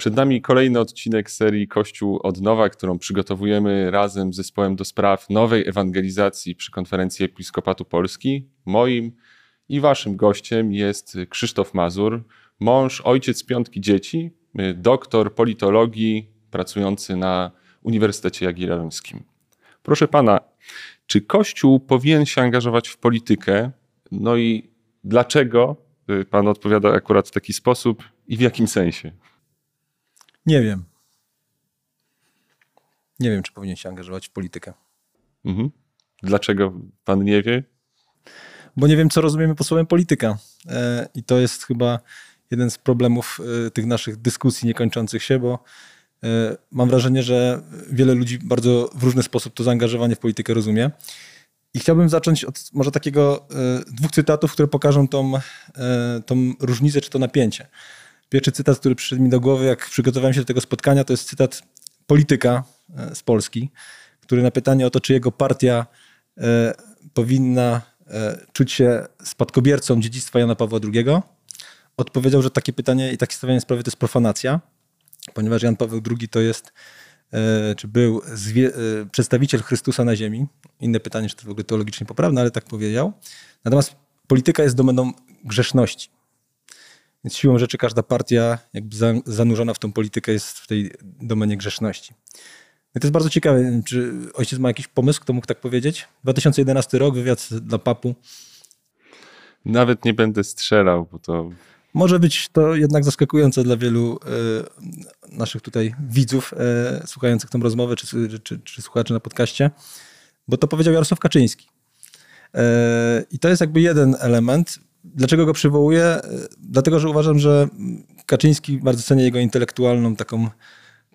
Przed nami kolejny odcinek serii Kościół od nowa, którą przygotowujemy razem z zespołem do spraw nowej ewangelizacji przy konferencji Episkopatu Polski. Moim i waszym gościem jest Krzysztof Mazur, mąż, ojciec piątki dzieci, doktor politologii pracujący na Uniwersytecie Jagiellońskim. Proszę pana, czy Kościół powinien się angażować w politykę? No i dlaczego pan odpowiada akurat w taki sposób i w jakim sensie? Nie wiem. Nie wiem, czy powinien się angażować w politykę. Mhm. Dlaczego pan nie wie? Bo nie wiem, co rozumiemy pod słowem polityka. E, I to jest chyba jeden z problemów e, tych naszych dyskusji niekończących się, bo e, mam wrażenie, że wiele ludzi bardzo w różny sposób to zaangażowanie w politykę rozumie. I chciałbym zacząć od może takiego dwóch cytatów, które pokażą tą, tą różnicę czy to napięcie. Pierwszy cytat, który przyszedł mi do głowy, jak przygotowałem się do tego spotkania, to jest cytat polityka e, z Polski, który na pytanie o to, czy jego partia e, powinna e, czuć się spadkobiercą dziedzictwa Jana Pawła II, odpowiedział, że takie pytanie i takie stawianie sprawy to jest profanacja, ponieważ Jan Paweł II to jest, czy był przedstawiciel Chrystusa na ziemi. Inne pytanie, czy to w ogóle teologicznie poprawne, ale tak powiedział. Natomiast polityka jest domeną grzeszności. Więc siłą rzeczy każda partia jakby zanurzona w tą politykę jest w tej domenie grzeszności. I to jest bardzo ciekawe. Czy ojciec ma jakiś pomysł, kto mógł tak powiedzieć? 2011 rok, wywiad dla papu. Nawet nie będę strzelał, bo to. Może być to jednak zaskakujące dla wielu y, naszych tutaj widzów y, słuchających tę rozmowę, czy, czy, czy, słuchaczy na podcaście, bo to powiedział Jarosław Kaczyński. Y, I to jest jakby jeden element. Dlaczego go przywołuję? Dlatego, że uważam, że Kaczyński bardzo cenię jego intelektualną taką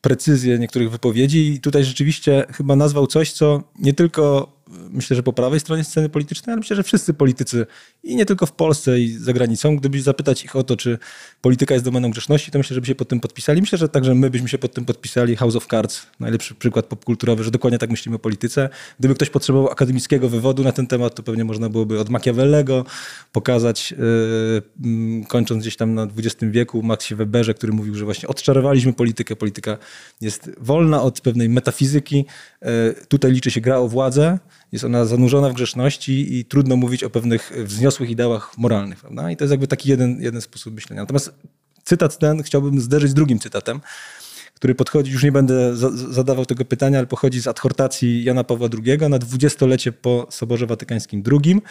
precyzję niektórych wypowiedzi i tutaj rzeczywiście chyba nazwał coś, co nie tylko myślę, że po prawej stronie sceny politycznej, ale myślę, że wszyscy politycy i nie tylko w Polsce i za granicą, gdybyś zapytać ich o to, czy polityka jest domeną grzeszności, to myślę, że by się pod tym podpisali. Myślę, że także my byśmy się pod tym podpisali. House of Cards, najlepszy przykład popkulturowy, że dokładnie tak myślimy o polityce. Gdyby ktoś potrzebował akademickiego wywodu na ten temat, to pewnie można byłoby od Machiavellego pokazać, yy, kończąc gdzieś tam na XX wieku, Maxie Weberze, który mówił, że właśnie odczarowaliśmy politykę. Polityka jest wolna od pewnej metafizyki. Yy, tutaj liczy się gra o władzę jest ona zanurzona w grzeszności i trudno mówić o pewnych wzniosłych ideałach moralnych. Prawda? I to jest jakby taki jeden, jeden sposób myślenia. Natomiast cytat ten chciałbym zderzyć z drugim cytatem, który podchodzi, już nie będę za, zadawał tego pytania, ale pochodzi z adhortacji Jana Pawła II na dwudziestolecie po Soborze Watykańskim II,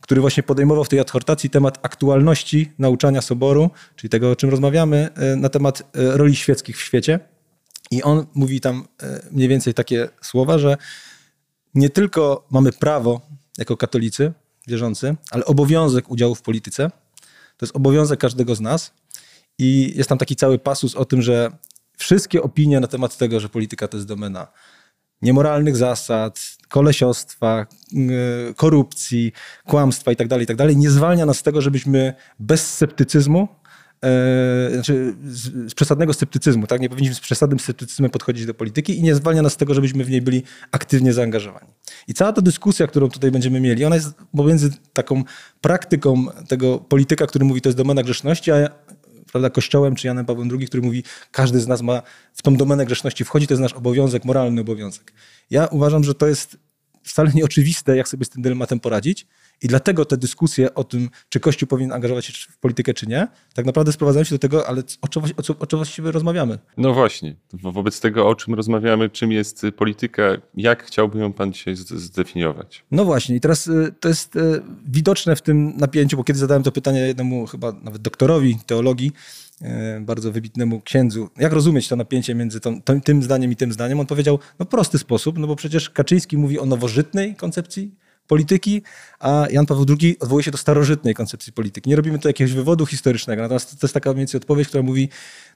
który właśnie podejmował w tej adhortacji temat aktualności nauczania Soboru, czyli tego, o czym rozmawiamy, e, na temat e, roli świeckich w świecie. I on mówi tam e, mniej więcej takie słowa, że nie tylko mamy prawo jako katolicy wierzący, ale obowiązek udziału w polityce. To jest obowiązek każdego z nas. I jest tam taki cały pasus o tym, że wszystkie opinie na temat tego, że polityka to jest domena niemoralnych zasad, kolesiostwa, korupcji, kłamstwa itd., tak itd., tak nie zwalnia nas z tego, żebyśmy bez sceptycyzmu e, znaczy z, z, przesadnego sceptycyzmu, tak? Nie powinniśmy z przesadnym sceptycyzmem podchodzić do polityki i nie zwalnia nas z tego, żebyśmy w niej byli aktywnie zaangażowani. I cała ta dyskusja, którą tutaj będziemy mieli, ona jest pomiędzy taką praktyką tego polityka, który mówi, to jest domena grzeszności, a prawda, Kościołem czy Janem Pawłem II, który mówi, każdy z nas ma w tą domenę grzeszności wchodzi, to jest nasz obowiązek, moralny obowiązek. Ja uważam, że to jest wcale nieoczywiste, jak sobie z tym dylematem poradzić. I dlatego te dyskusje o tym, czy Kościół powinien angażować się w politykę, czy nie, tak naprawdę sprowadzają się do tego, ale o czym, o, co, o czym właściwie rozmawiamy? No właśnie. Wobec tego, o czym rozmawiamy, czym jest polityka, jak chciałby ją pan dzisiaj zdefiniować? No właśnie. I teraz y, to jest y, widoczne w tym napięciu, bo kiedy zadałem to pytanie jednemu chyba nawet doktorowi teologii, y, bardzo wybitnemu księdzu, jak rozumieć to napięcie między tą, tym zdaniem i tym zdaniem, on powiedział, no prosty sposób, no bo przecież Kaczyński mówi o nowożytnej koncepcji polityki, a Jan Paweł II odwołuje się do starożytnej koncepcji polityki. Nie robimy tu jakiegoś wywodu historycznego, natomiast to jest taka mniej więcej odpowiedź, która mówi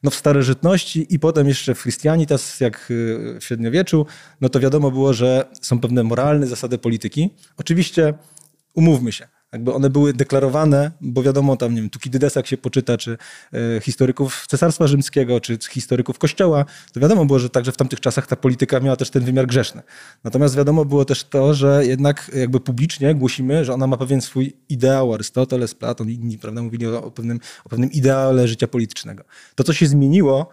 no w starożytności i potem jeszcze w Christianitas, jak y, w średniowieczu, no to wiadomo było, że są pewne moralne zasady polityki. Oczywiście umówmy się, jakby one były deklarowane, bo wiadomo, tam, nie wiem, Tukidydesa, jak się poczyta, czy e, historyków Cesarstwa Rzymskiego, czy historyków Kościoła, to wiadomo było, że także w tamtych czasach ta polityka miała też ten wymiar grzeszny. Natomiast wiadomo było też to, że jednak jakby publicznie głosimy, że ona ma pewien swój ideał, Arystoteles, Platon, inni, prawda, mówili o, o, pewnym, o pewnym ideale życia politycznego. To, co się zmieniło,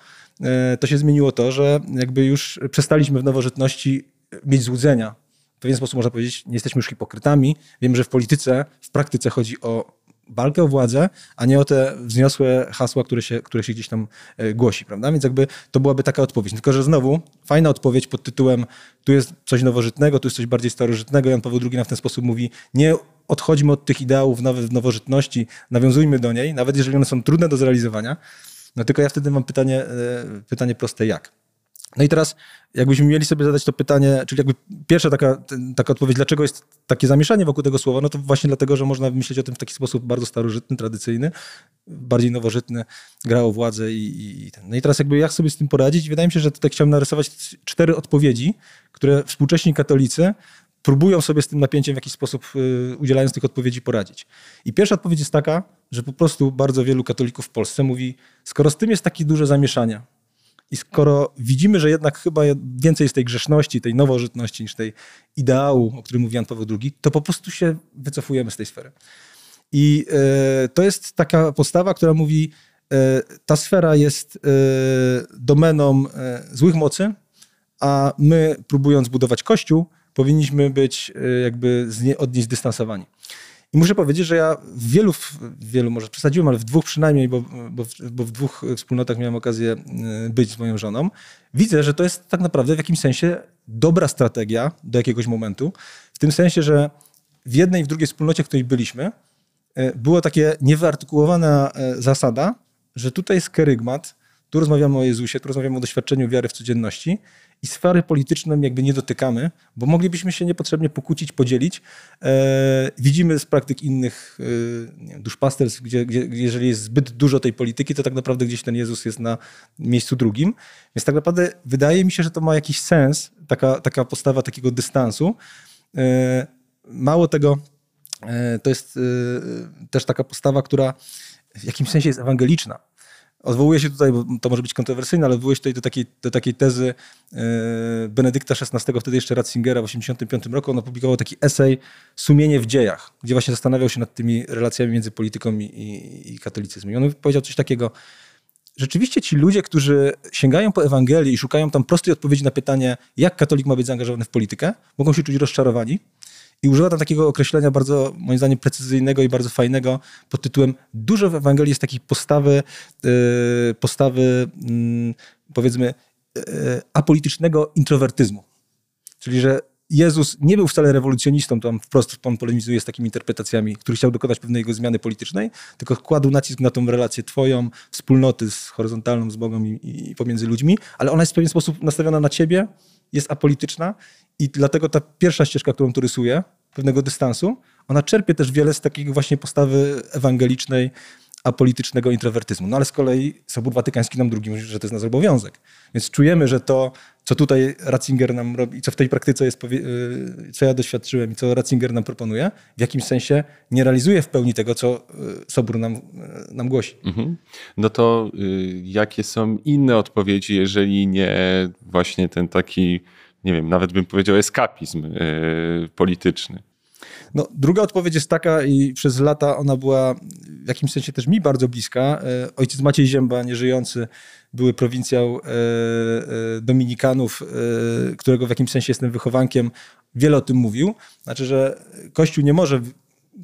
to się zmieniło to, że jakby już przestaliśmy w nowożytności mieć złudzenia. W pewien sposób można powiedzieć, nie jesteśmy już hipokrytami. Wiemy, że w polityce, w praktyce chodzi o walkę o władzę, a nie o te wzniosłe hasła, które się, które się gdzieś tam e, głosi, prawda? Więc jakby to byłaby taka odpowiedź. Tylko, że znowu fajna odpowiedź pod tytułem tu jest coś nowożytnego, tu jest coś bardziej starożytnego. Jan Paweł II nam w ten sposób mówi, nie odchodźmy od tych ideałów w nowożytności, nawiązujmy do niej, nawet jeżeli one są trudne do zrealizowania. No tylko ja wtedy mam pytanie, e, pytanie proste, jak? No i teraz, jakbyśmy mieli sobie zadać to pytanie, czyli jakby pierwsza taka, taka odpowiedź, dlaczego jest takie zamieszanie wokół tego słowa, no to właśnie dlatego, że można myśleć o tym w taki sposób bardzo starożytny, tradycyjny, bardziej nowożytny, gra o władzę i, i ten. No i teraz jakby jak sobie z tym poradzić? Wydaje mi się, że tutaj chciałem narysować cztery odpowiedzi, które współcześni katolicy próbują sobie z tym napięciem w jakiś sposób, y, udzielając tych odpowiedzi, poradzić. I pierwsza odpowiedź jest taka, że po prostu bardzo wielu katolików w Polsce mówi, skoro z tym jest takie duże zamieszanie, i skoro widzimy, że jednak chyba więcej jest tej grzeszności, tej nowożytności niż tej ideału, o którym mówi Jan Paweł II, to po prostu się wycofujemy z tej sfery. I e, to jest taka postawa, która mówi, e, ta sfera jest e, domeną złych mocy, a my próbując budować Kościół, powinniśmy być jakby od niej zdystansowani. I muszę powiedzieć, że ja w wielu, w wielu może przesadziłem, ale w dwóch przynajmniej, bo, bo, bo w dwóch wspólnotach miałem okazję e, być z moją żoną, widzę, że to jest tak naprawdę w jakimś sensie dobra strategia do jakiegoś momentu. W tym sensie, że w jednej i w drugiej wspólnocie, w której byliśmy, e, była takie niewyartykułowana e, zasada, że tutaj jest kerygmat, tu rozmawiamy o Jezusie, tu rozmawiamy o doświadczeniu wiary w codzienności i sfery polityczną jakby nie dotykamy, bo moglibyśmy się niepotrzebnie pokłócić, podzielić. E, widzimy z praktyk innych e, duszpasterstw, gdzie, gdzie jeżeli jest zbyt dużo tej polityki, to tak naprawdę gdzieś ten Jezus jest na miejscu drugim. Więc tak naprawdę wydaje mi się, że to ma jakiś sens, taka, taka postawa takiego dystansu. E, mało tego, e, to jest e, też taka postawa, która w jakimś sensie jest ewangeliczna. Odwołuję się tutaj, bo to może być kontrowersyjne, ale odwołuję się tutaj do takiej, do takiej tezy e, Benedykta XVI, wtedy jeszcze Ratzingera w 1985 roku. On opublikował taki esej Sumienie w dziejach, gdzie właśnie zastanawiał się nad tymi relacjami między polityką i, i, i katolicyzmem. I on powiedział coś takiego, rzeczywiście ci ludzie, którzy sięgają po Ewangelię i szukają tam prostej odpowiedzi na pytanie, jak katolik ma być zaangażowany w politykę, mogą się czuć rozczarowani, i używa tam takiego określenia bardzo, moim zdaniem, precyzyjnego i bardzo fajnego pod tytułem dużo w Ewangelii jest takiej postawy, e, postawy mm, powiedzmy e, apolitycznego introwertyzmu. Czyli, że Jezus nie był wcale rewolucjonistą, tam wprost on polemizuje z takimi interpretacjami, który chciał dokonać pewnej jego zmiany politycznej, tylko kładł nacisk na tą relację twoją, wspólnoty z horyzontalną, z Bogiem i, i pomiędzy ludźmi, ale ona jest w pewien sposób nastawiona na ciebie, jest apolityczna i dlatego ta pierwsza ścieżka, którą tu rysuję, pewnego dystansu, ona czerpie też wiele z takiej właśnie postawy ewangelicznej, apolitycznego introwertyzmu. No ale z kolei Sobór Watykański nam drugi mówi, że to jest nasz obowiązek. Więc czujemy, że to, co tutaj Ratzinger nam robi, co w tej praktyce jest, y, co ja doświadczyłem i co Ratzinger nam proponuje, w jakimś sensie nie realizuje w pełni tego, co y, Sobór nam, y, nam głosi. Mhm. No to y, jakie są inne odpowiedzi, jeżeli nie właśnie ten taki nie wiem, nawet bym powiedział eskapizm yy, polityczny. No, druga odpowiedź jest taka i przez lata ona była w jakimś sensie też mi bardzo bliska. E, ojciec Maciej Zięba, nieżyjący, były prowincjał e, Dominikanów, którego w jakimś sensie jestem wychowankiem, wiele o tym mówił. Znaczy, że Kościół nie może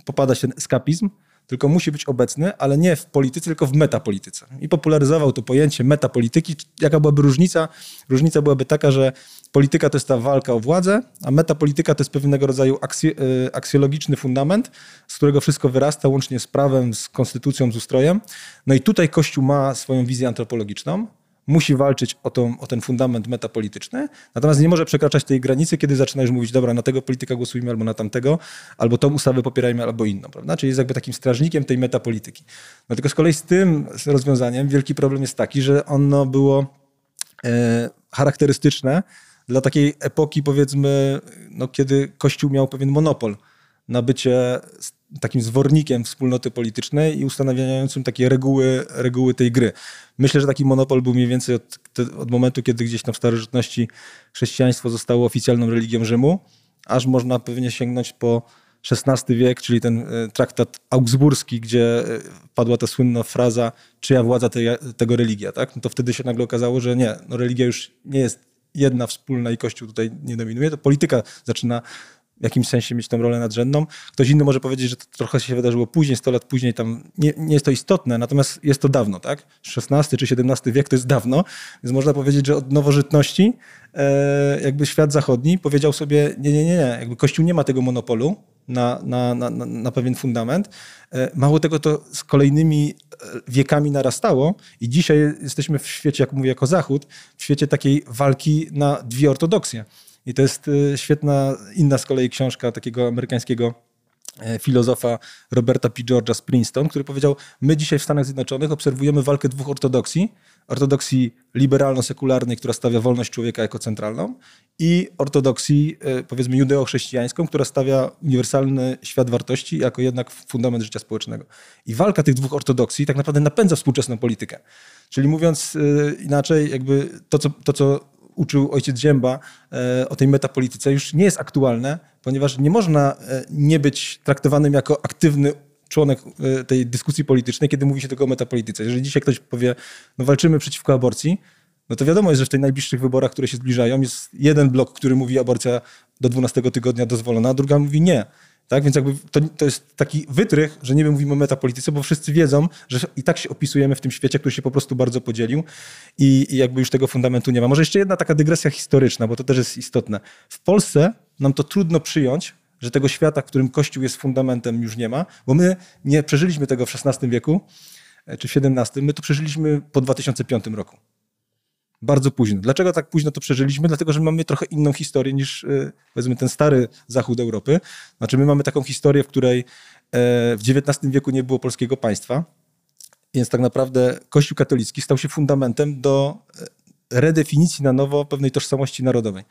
popadać w ten eskapizm, tylko musi być obecny, ale nie w polityce, tylko w metapolityce. I popularyzował to pojęcie metapolityki. Jaka byłaby różnica? Różnica byłaby taka, że polityka to jest ta walka o władzę, a metapolityka to jest pewnego rodzaju aksjo, y, aksjologiczny fundament, z którego wszystko wyrasta, łącznie z prawem, z konstytucją, z ustrojem. No i tutaj Kościół ma swoją wizję antropologiczną, musi walczyć o, tą, o ten fundament metapolityczny, natomiast nie może przekraczać tej granicy, kiedy zaczyna już mówić, dobra, na tego polityka głosujmy albo na tamtego, albo tą ustawę popierajmy, albo inną, prawda? Czyli jest jakby takim strażnikiem tej metapolityki. No tylko z kolei z tym rozwiązaniem wielki problem jest taki, że ono było e, charakterystyczne dla takiej epoki, powiedzmy, no, kiedy Kościół miał pewien monopol na bycie takim zwornikiem wspólnoty politycznej i ustanawiającym takie reguły, reguły tej gry. Myślę, że taki monopol był mniej więcej od, od momentu, kiedy gdzieś tam w starożytności chrześcijaństwo zostało oficjalną religią Rzymu, aż można pewnie sięgnąć po XVI wiek, czyli ten traktat augsburski, gdzie padła ta słynna fraza, czyja władza te, tego religia, tak? No to wtedy się nagle okazało, że nie, no religia już nie jest jedna wspólna i Kościół tutaj nie dominuje, to polityka zaczyna w jakimś sensie mieć tą rolę nadrzędną. Ktoś inny może powiedzieć, że to trochę się wydarzyło później, 100 lat później, tam nie, nie jest to istotne, natomiast jest to dawno, tak? XVI czy XVII wiek to jest dawno, więc można powiedzieć, że od nowożytności e, jakby świat zachodni powiedział sobie, nie, nie, nie, nie, jakby Kościół nie ma tego monopolu na, na, na, na pewien fundament. E, mało tego, to z kolejnymi e, wiekami narastało i dzisiaj jesteśmy w świecie, jak mówię, jako Zachód, w świecie takiej walki na dwie ortodoksje. I to jest y, świetna inna z kolei książka takiego amerykańskiego e, filozofa Roberta P. George'a z Princeton, który powiedział, my dzisiaj w Stanach Zjednoczonych obserwujemy walkę dwóch ortodoksji. Ortodoksji liberalno-sekularnej, która stawia wolność człowieka jako centralną i ortodoksji, e, powiedzmy, judeo-chrześcijańską, która stawia uniwersalny świat wartości jako jednak fundament życia społecznego. I walka tych dwóch ortodoksji tak naprawdę napędza współczesną politykę. Czyli mówiąc e, inaczej, jakby to, co, to, co uczył ojciec Zięba e, o tej metapolityce, już nie jest aktualne, ponieważ nie można e, nie być traktowanym jako aktywny członek e, tej dyskusji politycznej, kiedy mówi się tylko o metapolityce. Jeżeli dzisiaj ktoś powie, no walczymy przeciwko aborcji, no to wiadomo jest, że w tych najbliższych wyborach, które się zbliżają, jest jeden blok, który mówi aborcja do 12 tygodnia dozwolona, a druga mówi nie. Tak? Więc jakby to, to jest taki wytrych, że nie mówimy o metapolityce, bo wszyscy wiedzą, że i tak się opisujemy w tym świecie, który się po prostu bardzo podzielił i, i jakby już tego fundamentu nie ma. Może jeszcze jedna taka dygresja historyczna, bo to też jest istotne. W Polsce nam to trudno przyjąć, że tego świata, w którym Kościół jest fundamentem, już nie ma, bo my nie przeżyliśmy tego w XVI wieku e, czy w XVII, my to przeżyliśmy po 2005 roku bardzo późno. Dlaczego tak późno to przeżyliśmy? Dlatego, że mamy trochę inną historię niż e, powiedzmy ten stary zachód Europy. Znaczy my mamy taką historię, w której e, w XIX wieku nie było polskiego państwa, więc tak naprawdę Kościół katolicki stał się fundamentem do e, redefinicji na nowo pewnej tożsamości narodowej.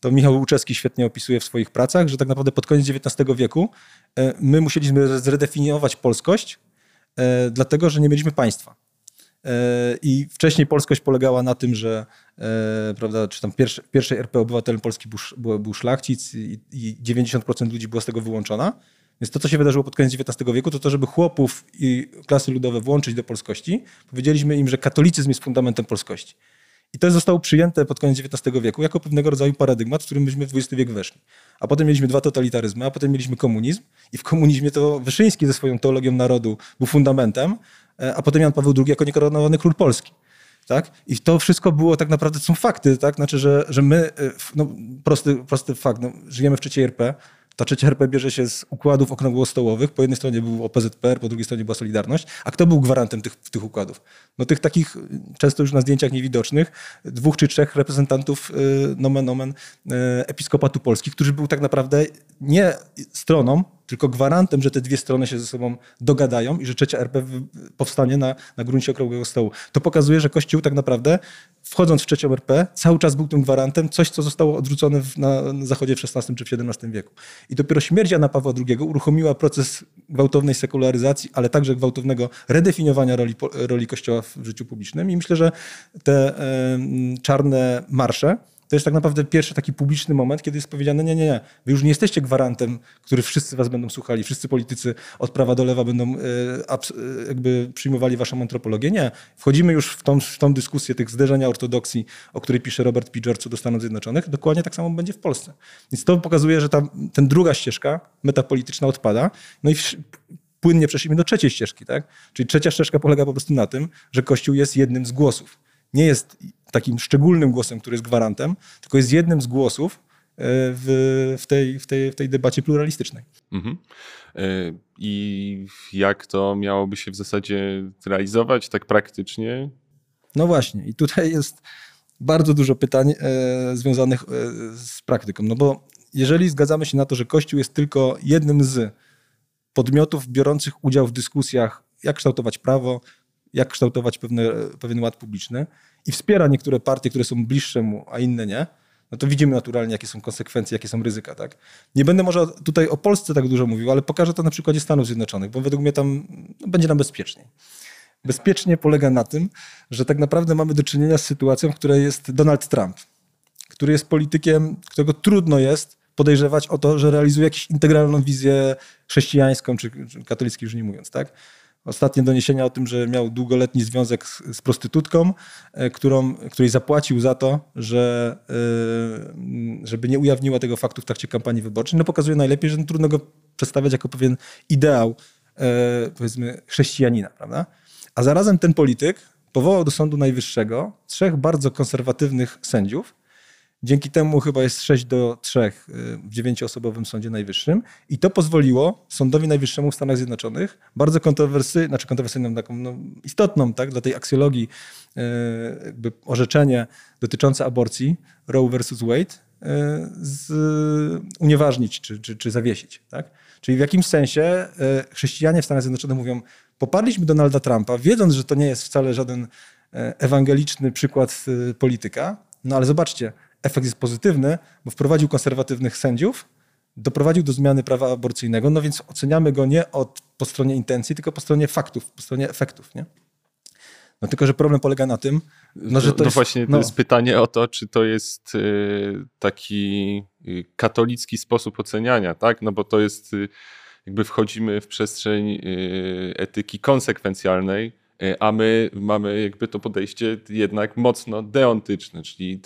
To Michał Łuczewski świetnie opisuje w swoich pracach, że tak naprawdę pod koniec XIX wieku my musieliśmy zredefiniować polskość, dlatego że nie mieliśmy państwa. E, I wcześniej polskość polegała na tym, że e, prawda, czy tam pierwszy, pierwszej RP obywatelem Polski był, był szlachcic i, i 90% ludzi było z tego wyłączona. Więc to, co się wydarzyło pod koniec XIX wieku, to to, żeby chłopów i klasy ludowe włączyć do polskości, powiedzieliśmy im, że katolicyzm jest fundamentem polskości. I to zostało przyjęte pod koniec XIX wieku jako pewnego rodzaju paradygmat, w którym myśmy w XX wiek weszli. A potem mieliśmy dwa totalitaryzmy, a potem mieliśmy komunizm i w komunizmie to Wyszyński ze swoją teologią narodu był fundamentem, E, a potem Jan Paweł II jako niekoronowany król Polski. Tak? I to wszystko było tak naprawdę, są fakty, tak? Znaczy, że, że my, e, no, prosty, prosty fakt, no, żyjemy w trzeciej RP, ta trzecia RP bierze się z układów okrągłostołowych. Po jednej stronie był OPZPR, po drugiej stronie była Solidarność. A kto był gwarantem tych, tych układów? No tych takich, często już na zdjęciach niewidocznych, dwóch czy trzech reprezentantów y, nomen omen y, Episkopatu Polski, którzy był tak naprawdę nie stroną, tylko gwarantem, że te dwie strony się ze sobą dogadają i że trzecia RP powstanie na, na gruncie okrągłego stołu. To pokazuje, że Kościół tak naprawdę, wchodząc w trzecią RP, cały czas był tym gwarantem, coś, co zostało odrzucone w, na, na zachodzie w XVI czy w XVII wieku. I dopiero śmierć Jana Pawła II uruchomiła proces gwałtownej sekularyzacji, ale także gwałtownego redefiniowania roli, roli Kościoła w życiu publicznym. I myślę, że te czarne marsze, to jest tak naprawdę pierwszy taki publiczny moment, kiedy jest powiedziane, nie, nie, nie, wy już nie jesteście gwarantem, który wszyscy was będą słuchali, wszyscy politycy od prawa do lewa będą e, jakby przyjmowali waszą antropologię. Nie. Wchodzimy już w tą, w tą dyskusję tych zderzenia ortodoksji, o której pisze Robert P. George do Stanów Zjednoczonych. Dokładnie tak samo będzie w Polsce. Więc to pokazuje, że ta ten druga ścieżka metapolityczna odpada. No i płynnie przeszliśmy do trzeciej ścieżki, tak? Czyli trzecia ścieżka polega po prostu na tym, że Kościół jest jednym z głosów. Nie jest takim szczególnym głosem, który jest gwarantem, tylko jest jednym z głosów e, w, w, tej, w, tej, w tej debacie pluralistycznej. Mhm. E, I jak to miałoby się w zasadzie realizować tak praktycznie? No właśnie, i tutaj jest bardzo dużo pytań e, związanych e, z praktyką. No bo jeżeli zgadzamy się na to, że Kościół jest tylko jednym z podmiotów biorących udział w dyskusjach, jak kształtować prawo, jak kształtować pewne, pewien ład publiczny i wspiera niektóre partie, które są bliższe mu, a inne nie, no to widzimy naturalnie, jakie są konsekwencje, jakie są ryzyka. Tak? Nie będę może tutaj o Polsce tak dużo mówił, ale pokażę to na przykładzie Stanów Zjednoczonych, bo według mnie tam no, będzie nam bezpieczniej. Bezpiecznie polega na tym, że tak naprawdę mamy do czynienia z sytuacją, w której jest Donald Trump, który jest politykiem, którego trudno jest podejrzewać o to, że realizuje jakąś integralną wizję chrześcijańską, czy, czy katolicką już nie mówiąc, tak? Ostatnie doniesienia o tym, że miał długoletni związek z, z prostytutką, e, którą, której zapłacił za to, że, e, żeby nie ujawniła tego faktu w trakcie kampanii wyborczej, no pokazuje najlepiej, że no trudno go przedstawiać jako pewien ideał, e, powiedzmy, chrześcijanina, prawda? A zarazem ten polityk powołał do Sądu Najwyższego trzech bardzo konserwatywnych sędziów, Dzięki temu chyba jest 6 do 3 y, w dziewięcioosobowym Sądzie Najwyższym i to pozwoliło Sądowi Najwyższemu w Stanach Zjednoczonych bardzo kontrowersyjną, znaczy kontrowersyjną, taką no, istotną tak, dla tej aksjologii y, jakby orzeczenie dotyczące aborcji Roe versus Wade y, z, unieważnić czy, czy, czy zawiesić. Tak? Czyli w jakimś sensie chrześcijanie w Stanach Zjednoczonych mówią, poparliśmy Donalda Trumpa, wiedząc, że to nie jest wcale żaden ewangeliczny przykład polityka, no ale zobaczcie, efekt jest pozytywny, bo wprowadził konserwatywnych sędziów, doprowadził do zmiany prawa aborcyjnego, no więc oceniamy go nie od, po stronie intencji, tylko po stronie faktów, po stronie efektów. Nie? No tylko, że problem polega na tym, no, że to no jest, właśnie, to no. jest pytanie o to, czy to jest y, taki y, katolicki sposób oceniania, tak? No bo to jest, y, jakby wchodzimy w przestrzeń etyki konsekwencjalnej, a my mamy jakby to podejście jednak mocno deontyczne, czyli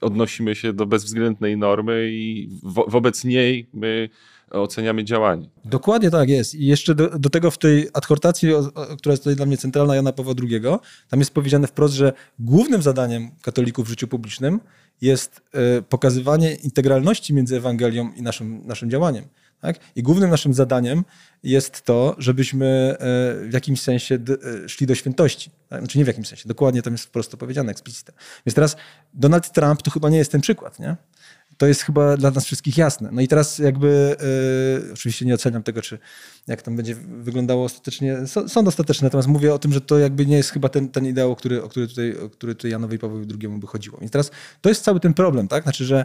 odnosimy się do bezwzględnej normy i wo wobec niej my oceniamy działanie. Dokładnie tak jest. I jeszcze do, do tego w tej adhortacji, o, o, która jest tutaj dla mnie centralna, Jana Pawła II, tam jest powiedziane wprost, że głównym zadaniem katolików w życiu publicznym jest y, pokazywanie integralności między Ewangelią i naszym, naszym działaniem. Tak? I głównym naszym zadaniem jest to, żebyśmy e, w jakimś sensie e, szli do świętości. Tak? Znaczy nie w jakimś sensie, dokładnie tam jest wprost powiedziane, eksplicite. Więc teraz Donald Trump to chyba nie jest ten przykład, nie? To jest chyba dla nas wszystkich jasne. No i teraz jakby, yy, oczywiście nie oceniam tego, czy jak tam będzie wyglądało ostatecznie, sąd ostateczny, natomiast mówię o tym, że to jakby nie jest chyba ten, ten ideał, który, o który, tutaj, o który tutaj Janowi Pawłowi II by chodziło. Więc teraz to jest cały ten problem, tak? Znaczy, że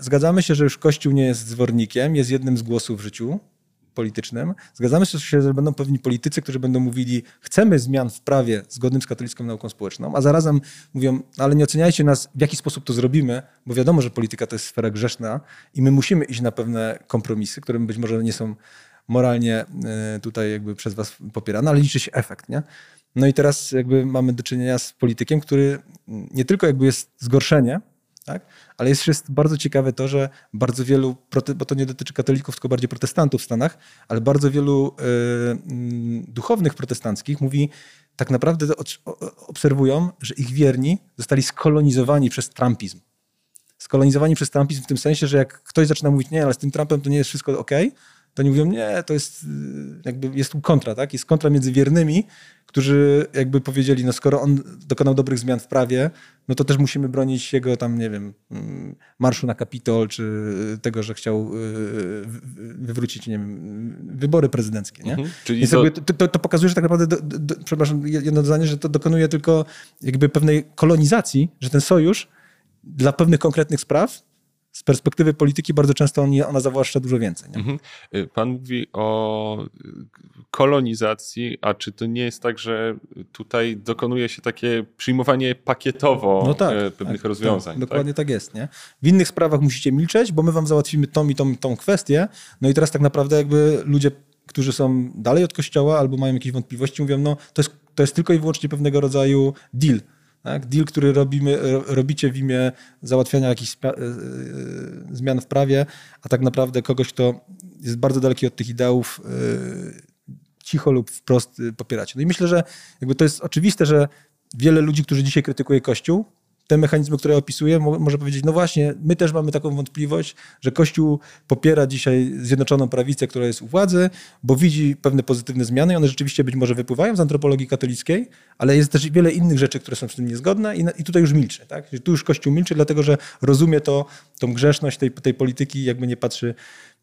zgadzamy się, że już Kościół nie jest zwornikiem, jest jednym z głosów w życiu, politycznym. Zgadzamy się, że będą pewni politycy, którzy będą mówili, chcemy zmian w prawie zgodnym z katolicką nauką społeczną, a zarazem mówią, ale nie oceniajcie nas, w jaki sposób to zrobimy, bo wiadomo, że polityka to jest sfera grzeszna i my musimy iść na pewne kompromisy, które być może nie są moralnie e, tutaj jakby przez was popierane, ale liczy się efekt, nie? No i teraz jakby mamy do czynienia z politykiem, który nie tylko jakby jest zgorszenie, tak? Ale jest, jest bardzo ciekawe to, że bardzo wielu, bo to nie dotyczy katolików, tylko bardziej protestantów w Stanach, ale bardzo wielu y, duchownych protestanckich mówi, tak naprawdę obserwują, że ich wierni zostali skolonizowani przez trumpizm. Skolonizowani przez trumpizm w tym sensie, że jak ktoś zaczyna mówić, nie, ale z tym Trumpem to nie jest wszystko ok, to oni mówią, nie, to jest y, jakby jest tu kontra, tak? Jest kontra między wiernymi, którzy jakby powiedzieli, no skoro on dokonał dobrych zmian w prawie, no to też musimy bronić jego tam, nie wiem, mm, marszu na Kapitol, czy tego, że chciał y, wywrócić, nie wiem, wybory prezydenckie, nie? Mhm. Czyli to... to... To, pokazuje, że tak naprawdę, do, do, przepraszam, jedno zdanie, że to dokonuje tylko jakby pewnej kolonizacji, że ten sojusz dla pewnych konkretnych spraw z perspektywy polityki bardzo często on, ona zawłaszcza dużo więcej. Mhm. Y, pan mówi o y, kolonizacji, a czy to nie jest tak, że tutaj dokonuje się takie przyjmowanie pakietowo no tak, y, pewnych tak, rozwiązań? Tak, dokładnie tak jest. Nie? W innych sprawach musicie milczeć, bo my wam załatwimy tą i tą, tą kwestię. No i teraz tak naprawdę jakby ludzie, którzy są dalej od kościoła albo mają jakieś wątpliwości, mówią, no to jest, to jest tylko i wyłącznie pewnego rodzaju deal tak? Deal, który robimy, robicie w imię załatwiania jakichś e, e, zmian w prawie, a tak naprawdę kogoś, kto jest bardzo daleki od tych ideałów, e, cicho lub wprost popieracie. No i myślę, że jakby to jest oczywiste, że wiele ludzi, którzy dzisiaj krytykuje Kościół, te mechanizmy, które opisuję, może powiedzieć, no właśnie, my też mamy taką wątpliwość, że Kościół popiera dzisiaj Zjednoczoną Prawicę, która jest u władzy, bo widzi pewne pozytywne zmiany i one rzeczywiście być może wypływają z antropologii katolickiej, ale jest też wiele innych rzeczy, które są z tym niezgodne i, i tutaj już milczy. Tak? Tu już Kościół milczy, dlatego że rozumie to, tą grzeszność tej, tej polityki jakby nie patrzy,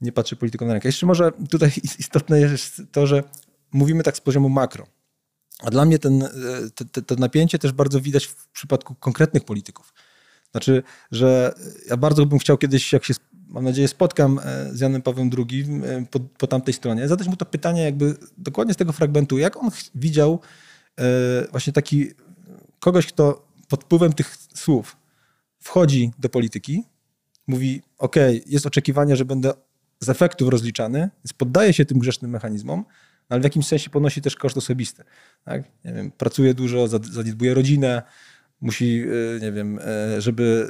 nie patrzy polityką na rękę. Jeszcze może tutaj istotne jest to, że mówimy tak z poziomu makro. A dla mnie ten, e, te, to napięcie też bardzo widać w przypadku konkretnych polityków. Znaczy, że ja bardzo bym chciał kiedyś, jak się, mam nadzieję, spotkam e, z Janem Pawłem II e, po, po tamtej stronie, zadać mu to pytanie jakby dokładnie z tego fragmentu, jak on widział właśnie taki kogoś, kto pod wpływem tych słów wchodzi do polityki, mówi, ok, jest oczekiwanie, że będę z efektów rozliczany, więc poddaje się tym grzesznym mechanizmom, ale w jakimś sensie ponosi też koszt osobisty. Tak? Nie wiem, pracuje dużo, zaniedbuje rodzinę, musi, e, nie wiem, e, żeby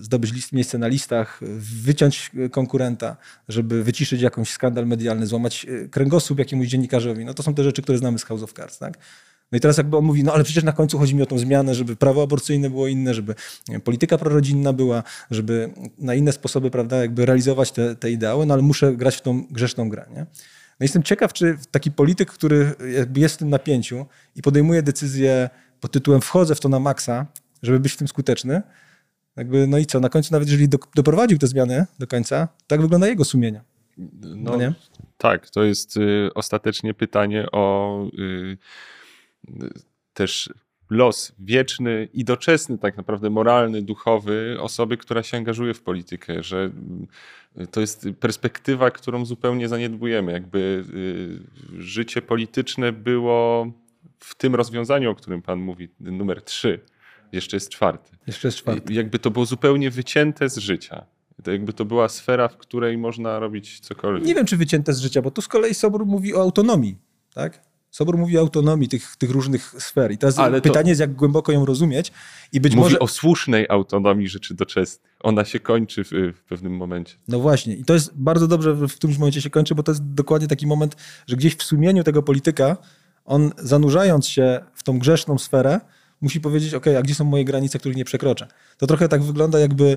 e, zdobyć list, miejsce na listach, wyciąć konkurenta, żeby wyciszyć jakąś skandal medialny, złamać kręgosłup jakiemuś dziennikarzowi. No to są te rzeczy, które znamy z House of Cards. Tak? No i teraz jakby on mówi, no ale przecież na końcu chodzi mi o tą zmianę, żeby prawo aborcyjne było inne, żeby polityka prorodzinna była, żeby na inne sposoby, prawda, jakby realizować te, te ideały, no ale muszę grać w tą grzeszną grę, nie? No jestem ciekaw, czy taki polityk, który jest w tym napięciu i podejmuje decyzję pod tytułem wchodzę w to na maksa, żeby być w tym skuteczny, jakby, no i co, na końcu nawet jeżeli do, doprowadził te zmiany do końca, tak wygląda jego sumienie. No, no nie? Tak, to jest y, ostatecznie pytanie o y, też los wieczny i doczesny, tak naprawdę moralny, duchowy osoby, która się angażuje w politykę, że to jest perspektywa, którą zupełnie zaniedbujemy. Jakby y, życie polityczne było w tym rozwiązaniu, o którym Pan mówi, numer trzy, jeszcze jest czwarty. Jeszcze jest czwarty. Jakby to było zupełnie wycięte z życia. To jakby to była sfera, w której można robić cokolwiek. Nie wiem, czy wycięte z życia, bo tu z kolei Sobór mówi o autonomii, tak? Sobór mówi o autonomii tych, tych różnych sfer. I teraz Ale pytanie to... jest, jak głęboko ją rozumieć. I być mówi może... o słusznej autonomii rzeczy doczesnych. Ona się kończy w, w, pewnym momencie. No właśnie. I to jest bardzo dobrze, w którymś momencie się kończy, bo to jest dokładnie taki moment, że gdzieś w sumieniu tego polityka, on zanurzając się w tą grzeszną sferę, musi powiedzieć, ok, a gdzie są moje granice, których nie przekroczę? To trochę tak wygląda, jakby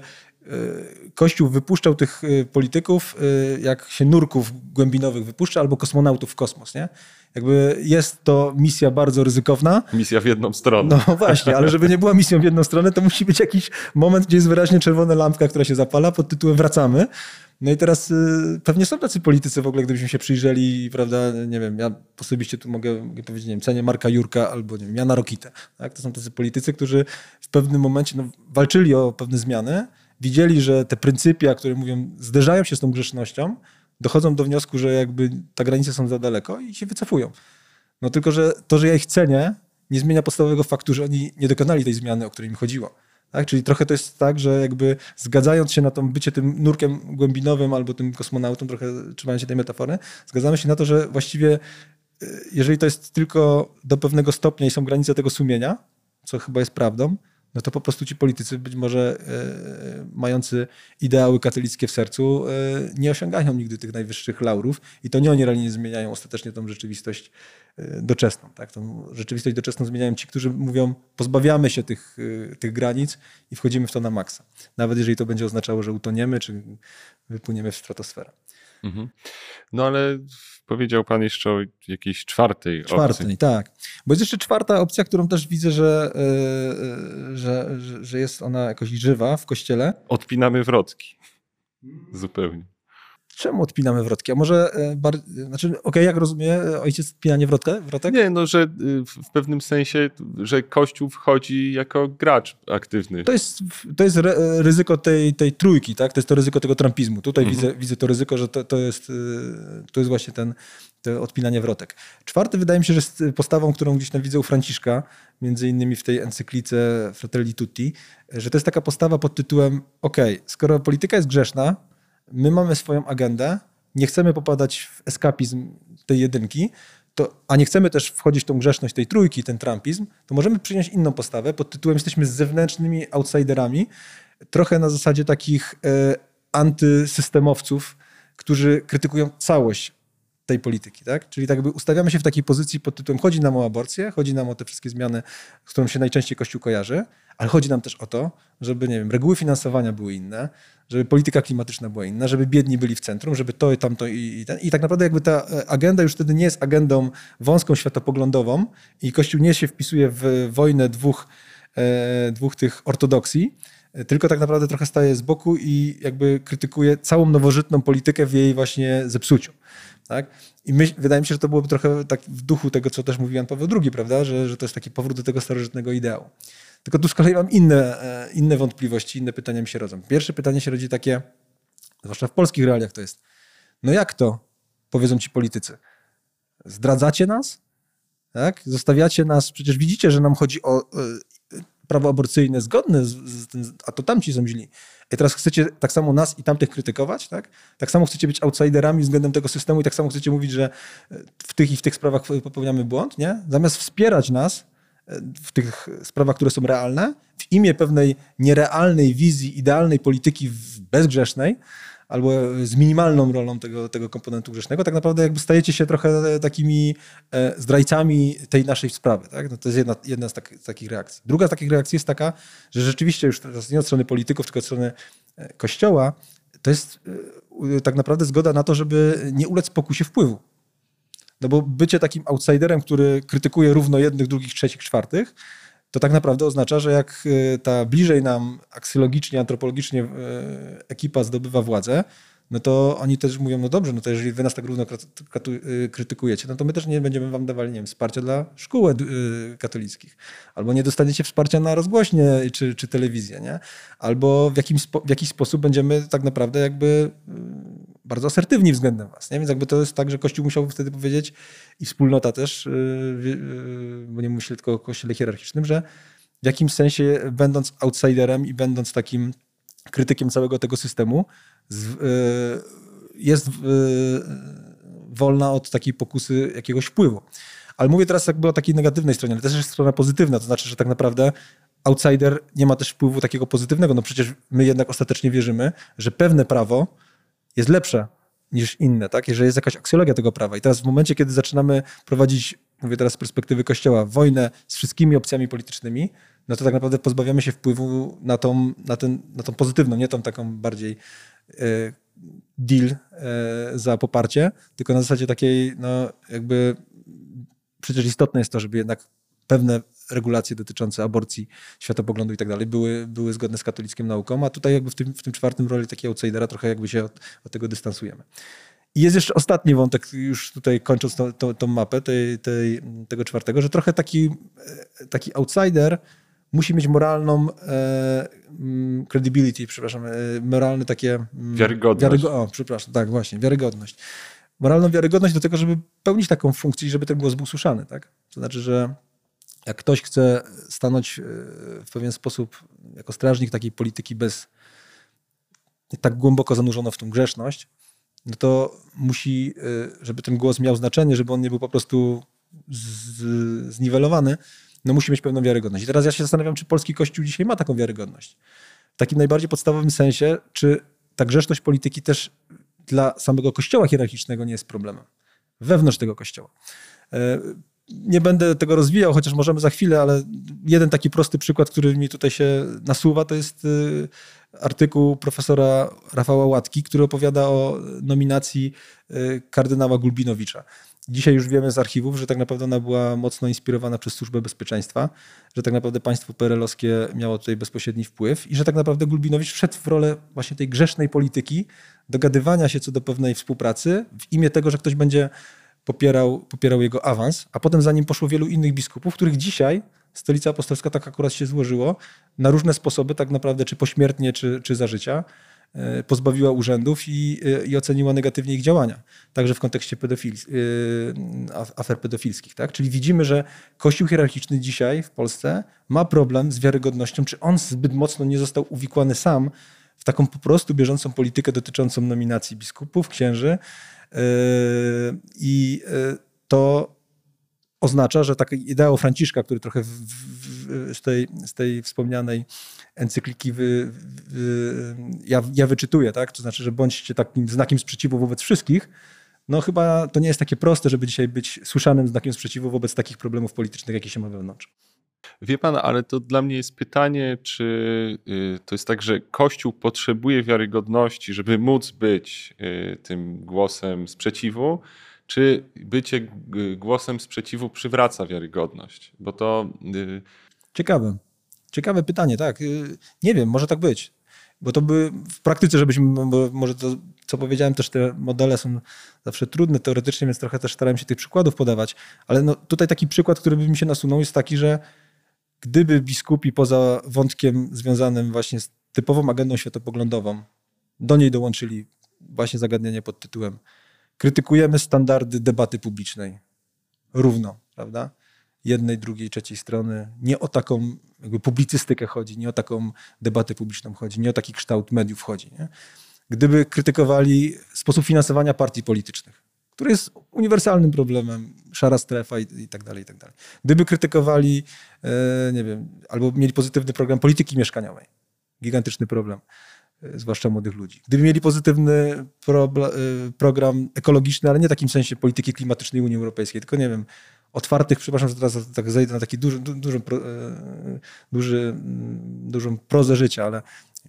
Kościół wypuszczał tych e, polityków, e, jak się nurków głębinowych wypuszcza, albo kosmonautów w kosmos, nie? Jakby jest to misja bardzo ryzykowna. Misja w jedną stronę. No właśnie, ale żeby nie była misją w jedną stronę, to musi być jakiś moment, gdzie jest wyraźnie czerwona lampka, która się zapala pod tytułem wracamy. No i teraz y, pewnie są tacy politycy w ogóle, gdybyśmy się przyjrzeli, prawda, nie wiem, ja osobiście tu mogę, mogę powiedzieć, nie wiem, cenię Marka Jurka albo, nie wiem, Jana Rokitę. Tak? To są tacy politycy, którzy w pewnym momencie no, walczyli o pewne zmiany, widzieli, że te pryncypia, które mówią, zderzają się z tą grzesznością, dochodzą do wniosku, że jakby ta granice są za daleko i się wycofują. No tylko, że to, że ja ich cenię, nie zmienia podstawowego faktu, że oni nie dokonali tej zmiany, o której mi chodziło. Tak? Czyli trochę to jest tak, że jakby zgadzając się na to bycie tym nurkiem głębinowym albo tym kosmonautą, trochę trzymając się tej metafory, zgadzamy się na to, że właściwie y, jeżeli to jest tylko do pewnego stopnia i są granice tego sumienia, co chyba jest prawdą, no to po prostu ci politycy, być może e, mający ideały katolickie w sercu, e, nie osiągają nigdy tych najwyższych laurów i to nie oni realnie zmieniają ostatecznie tą rzeczywistość e, doczesną. Tak? Tą rzeczywistość doczesną zmieniają ci, którzy mówią, pozbawiamy się tych, tych granic i wchodzimy w to na maksa. Nawet jeżeli to będzie oznaczało, że utoniemy, czy wypłyniemy w stratosferę. Mhm. No ale powiedział pan jeszcze o jakiejś czwartej Czwartej, opcji. tak. Bo jest jeszcze czwarta opcja, którą też widzę, że, yy, że, że jest ona jakoś żywa w kościele. Odpinamy wrotki. Zupełnie. Czemu odpinamy wrotki? A może, e, bar... znaczy, okej, okay, jak rozumiem, ojciec odpinanie wrotkę, wrotek? Nie, no, że y, w pewnym sensie, że Kościół wchodzi jako gracz aktywny. To jest, to jest ryzyko tej, tej trójki, tak? To jest to ryzyko tego trumpizmu. Tutaj mhm. widzę, widzę to ryzyko, że to, to, jest, to jest właśnie ten, to odpinanie wrotek. Czwarty wydaje mi się, że jest postawą, którą gdzieś tam widzę u Franciszka, między innymi w tej encyklice Fratelli Tutti, że to jest taka postawa pod tytułem, ok, skoro polityka jest grzeszna, my mamy swoją agendę, nie chcemy popadać w eskapizm tej jedynki, to, a nie chcemy też wchodzić w tą grzeszność tej trójki, ten trumpizm, to możemy przyjąć inną postawę pod tytułem jesteśmy zewnętrznymi outsiderami, trochę na zasadzie takich e, antysystemowców, którzy krytykują całość tej polityki, tak? Czyli tak jakby ustawiamy się w takiej pozycji pod tytułem chodzi nam o aborcję, chodzi nam o te wszystkie zmiany, z którą się najczęściej Kościół kojarzy, ale chodzi nam też o to, żeby, nie wiem, reguły finansowania były inne, żeby polityka klimatyczna była inna, żeby biedni byli w centrum, żeby to i tamto i, i ten. I tak naprawdę jakby ta e, agenda już wtedy nie jest agendą wąską, światopoglądową i Kościół nie się wpisuje w wojnę dwóch, e, dwóch tych ortodoksji, tylko tak naprawdę trochę staje z boku i jakby krytykuje całą nowożytną politykę w jej właśnie zepsuciu. Tak? I myśl, wydaje mi się, że to byłoby trochę tak w duchu tego, co też mówił Jan Paweł II, prawda? Że, że to jest taki powrót do tego starożytnego ideału. Tylko tu z kolei mam inne, e, inne wątpliwości, inne pytania mi się rodzą. Pierwsze pytanie się rodzi takie, zwłaszcza w polskich realiach to jest, no jak to, powiedzą ci politycy, zdradzacie nas? Tak? Zostawiacie nas, przecież widzicie, że nam chodzi o e, prawo aborcyjne zgodne z, z tym, a to tamci są źli. I teraz chcecie tak samo nas i tamtych krytykować, tak? Tak samo chcecie być outsiderami względem tego systemu i tak samo chcecie mówić, że w tych i w tych sprawach popełniamy błąd, nie? Zamiast wspierać nas e, w tych sprawach, które są realne, w imię pewnej nierealnej wizji, idealnej polityki bezgrzesznej, albo z minimalną rolą tego, tego komponentu grzesznego, tak naprawdę jakby stajecie się trochę takimi e, zdrajcami tej naszej sprawy. Tak? No to jest jedna, jedna z, tak, z takich reakcji. Druga z takich reakcji jest taka, że rzeczywiście już teraz nie od strony polityków, tylko od strony e, Kościoła, to jest e, tak naprawdę zgoda na to, żeby nie ulec pokusie wpływu. No bo bycie takim outsiderem, który krytykuje równo jednych, drugich, trzecich, czwartych, to tak naprawdę oznacza, że jak e, ta bliżej nam aksjologicznie, antropologicznie e, ekipa zdobywa władzę, no to oni też mówią, no dobrze, no to jeżeli wy nas tak równo y, krytykujecie, no to my też nie będziemy wam dawali, nie wiem, wsparcia dla szkół y, katolickich. Albo nie dostaniecie wsparcia na rozgłośnie czy, czy telewizję, nie? Albo w, jakim, w jakiś sposób będziemy tak naprawdę jakby y, bardzo asertywni względem was, nie? Więc jakby to jest tak, że Kościół musiał wtedy powiedzieć i wspólnota też, bo nie myślę tylko o kościele hierarchicznym, że w jakimś sensie będąc outsiderem i będąc takim krytykiem całego tego systemu, Y, jest y, wolna od takiej pokusy jakiegoś wpływu. Ale mówię teraz jakby o takiej negatywnej stronie, ale też jest strona pozytywna, to znaczy, że tak naprawdę outsider nie ma też wpływu takiego pozytywnego. No przecież my jednak ostatecznie wierzymy, że pewne prawo jest lepsze niż inne, tak? Jeżeli jest jakaś aksjologia tego prawa. I teraz w momencie, kiedy zaczynamy prowadzić, mówię teraz z perspektywy Kościoła, wojnę z wszystkimi opcjami politycznymi, no to tak naprawdę pozbawiamy się wpływu na tą, na ten, na tą pozytywną, nie tą taką bardziej E, deal e, za poparcie, tylko na zasadzie takiej, no jakby przecież istotne jest to, żeby jednak pewne regulacje dotyczące aborcji, światopoglądu i tak dalej były, były zgodne z katolicką nauką, a tutaj jakby w tym, w tym czwartym roli takiego outsidera trochę jakby się od, od tego dystansujemy. I jest jeszcze ostatni wątek, już tutaj kończąc tą, tą, tą mapę tej, tej, tego czwartego, że trochę taki, e, taki outsider musi mieć moralną e, mm, credibility, przepraszam, e, moralne takie... Mm, wiarygodność. Wiarygo o, przepraszam, tak, właśnie, wiarygodność. Moralną wiarygodność do tego, żeby pełnić taką funkcję i żeby ten głos był słyszany, tak? To znaczy, że jak ktoś chce stanąć e, w pewien sposób jako strażnik takiej polityki bez tak głęboko zanurzono w tą grzeszność, no to musi, e, żeby ten głos miał znaczenie, żeby on nie był po prostu z, zniwelowany, no musi mieć pewną wiarygodność. I teraz ja się zastanawiam, czy polski kościół dzisiaj ma taką wiarygodność. W takim najbardziej podstawowym sensie, czy ta grzeszność polityki też dla samego kościoła hierarchicznego nie jest problemem. Wewnątrz tego kościoła. Nie będę tego rozwijał, chociaż możemy za chwilę, ale jeden taki prosty przykład, który mi tutaj się nasuwa, to jest e, artykuł profesora Rafała Łatki, który opowiada o nominacji e, kardynała Gulbinowicza. Dzisiaj już wiemy z archiwów, że tak naprawdę ona była mocno inspirowana przez Służbę Bezpieczeństwa, że tak naprawdę państwo perelowskie miało tutaj bezpośredni wpływ i że tak naprawdę Gulbinowicz wszedł w rolę właśnie tej grzesznej polityki, dogadywania się co do pewnej współpracy w imię tego, że ktoś będzie popierał, popierał jego awans, a potem za nim poszło wielu innych biskupów, których dzisiaj Stolica Apostolska tak akurat się złożyło na różne sposoby, tak naprawdę czy pośmiertnie, czy, czy za życia E, pozbawiła urzędów i, e, i oceniła negatywnie ich działania, także w kontekście pedofil, e, afer pedofilskich. Tak? Czyli widzimy, że Kościół hierarchiczny dzisiaj w Polsce ma problem z wiarygodnością, czy on zbyt mocno nie został uwikłany sam w taką po prostu bieżącą politykę dotyczącą nominacji biskupów, księży i to oznacza, że taka idea Franciszka, który trochę w, w, z, tej, z tej wspomnianej encykliki wy, wy, ja, ja wyczytuję, tak? To znaczy, że bądźcie takim znakiem sprzeciwu wobec wszystkich, no chyba to nie jest takie proste, żeby dzisiaj być słyszanym znakiem sprzeciwu wobec takich problemów politycznych, jakie się ma wewnątrz. Wie pan, ale to dla mnie jest pytanie, czy y, to jest tak, że Kościół potrzebuje wiarygodności, żeby móc być y, tym głosem sprzeciwu, czy bycie głosem sprzeciwu przywraca wiarygodność? Bo to. Y, Ciekawe. Ciekawe pytanie, tak. Nie wiem, może tak być. Bo to by w praktyce, żebyśmy, może to, co powiedziałem, też te modele są zawsze trudne teoretycznie, więc trochę też starałem się tych przykładów podawać. Ale no, tutaj taki przykład, który by mi się nasunął, jest taki, że gdyby biskupi poza wątkiem związanym właśnie z typową agendą światopoglądową, do niej dołączyli właśnie zagadnienie pod tytułem krytykujemy standardy debaty publicznej równo, prawda? Jednej, drugiej, trzeciej strony. Nie o taką jakby publicystykę chodzi, nie o taką debatę publiczną chodzi, nie o taki kształt mediów chodzi. Nie? Gdyby krytykowali sposób finansowania partii politycznych, który jest uniwersalnym problemem, szara strefa i, i tak dalej, i tak dalej. Gdyby krytykowali, e, nie wiem, albo mieli pozytywny program polityki mieszkaniowej, gigantyczny problem, e, zwłaszcza młodych ludzi. Gdyby mieli pozytywny pro, e, program ekologiczny, ale nie w takim sensie polityki klimatycznej Unii Europejskiej, tylko nie wiem, otwartych, przepraszam, że teraz tak zejdę na taki duży, duży, duży, dużą prozę życia, ale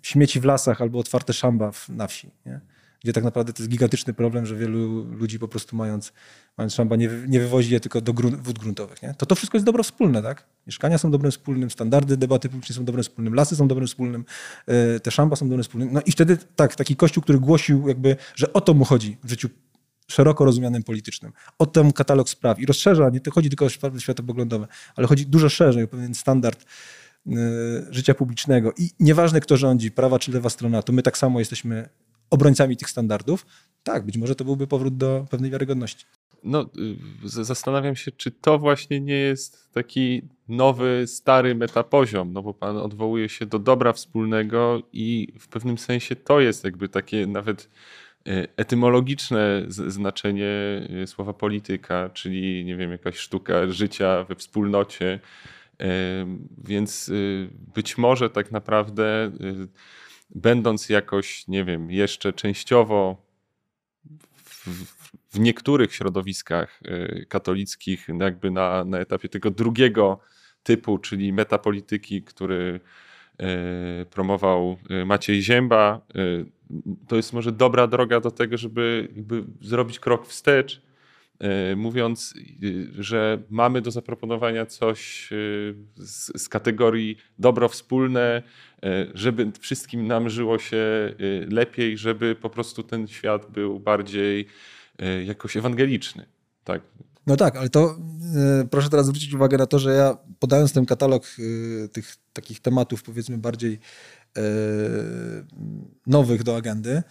śmieci w lasach albo otwarte szamba na wsi. Nie? Gdzie tak naprawdę to jest gigantyczny problem, że wielu ludzi po prostu mając, mając szamba nie, nie wywozi je tylko do grunt, wód gruntowych. Nie? To to wszystko jest dobro wspólne, tak? Mieszkania są dobrem wspólnym, standardy debaty publicznej są dobrem wspólnym, lasy są dobrem wspólnym, e, te szamba są dobrem wspólnym. No i wtedy tak, taki kościół, który głosił jakby, że o to mu chodzi w życiu szeroko rozumianym politycznym. O ten katalog spraw i rozszerza, nie to chodzi tylko o sprawy światopoglądowe, ale chodzi dużo szerzej o pewien standard e, życia publicznego i nieważne kto rządzi, prawa czy lewa strona, to my tak samo jesteśmy obrońcami tych standardów, tak, być może to byłby powrót do pewnej wiarygodności. No, y, zastanawiam się, czy to właśnie nie jest taki nowy, stary metapoziom, no bo pan odwołuje się do dobra wspólnego i w pewnym sensie to jest jakby takie nawet y, etymologiczne znaczenie y, słowa polityka, czyli nie wiem, jakaś sztuka życia we wspólnocie. Więc być może tak naprawdę będąc jakoś, nie wiem, jeszcze częściowo w, w niektórych środowiskach y, katolickich, jakby na, na etapie tego drugiego typu, czyli metapolityki, który y, promował y, Maciej Zięba, to jest może dobra droga do tego, żeby zrobić krok wstecz mówiąc, e, że mamy do zaproponowania coś e, z, z, kategorii dobro wspólne, żeby wszystkim nam żyło się lepiej, żeby po prostu ten świat był bardziej jakoś ewangeliczny. Tak. No tak, ale to proszę teraz zwrócić uwagę na to, że ja podając ten katalog tych takich tematów, powiedzmy bardziej nowych do agendy,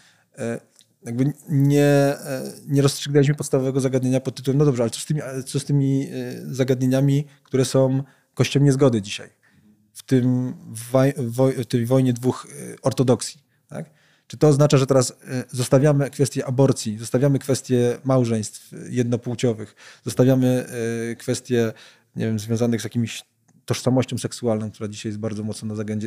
jakby nie, e, nie rozstrzygnęliśmy podstawowego zagadnienia pod tytułem, no dobrze, ale co z tymi, co z tymi e, zagadnieniami, które są kościem niezgody dzisiaj? W, tym woj, w tej wojnie dwóch e, ortodoksji. Tak? Czy to oznacza, że teraz zostawiamy kwestię aborcji, zostawiamy kwestię małżeństw jednopłciowych, zostawiamy kwestie nie wiem, związanych z jakimiś tożsamością seksualną, która dzisiaj jest bardzo mocno na, e,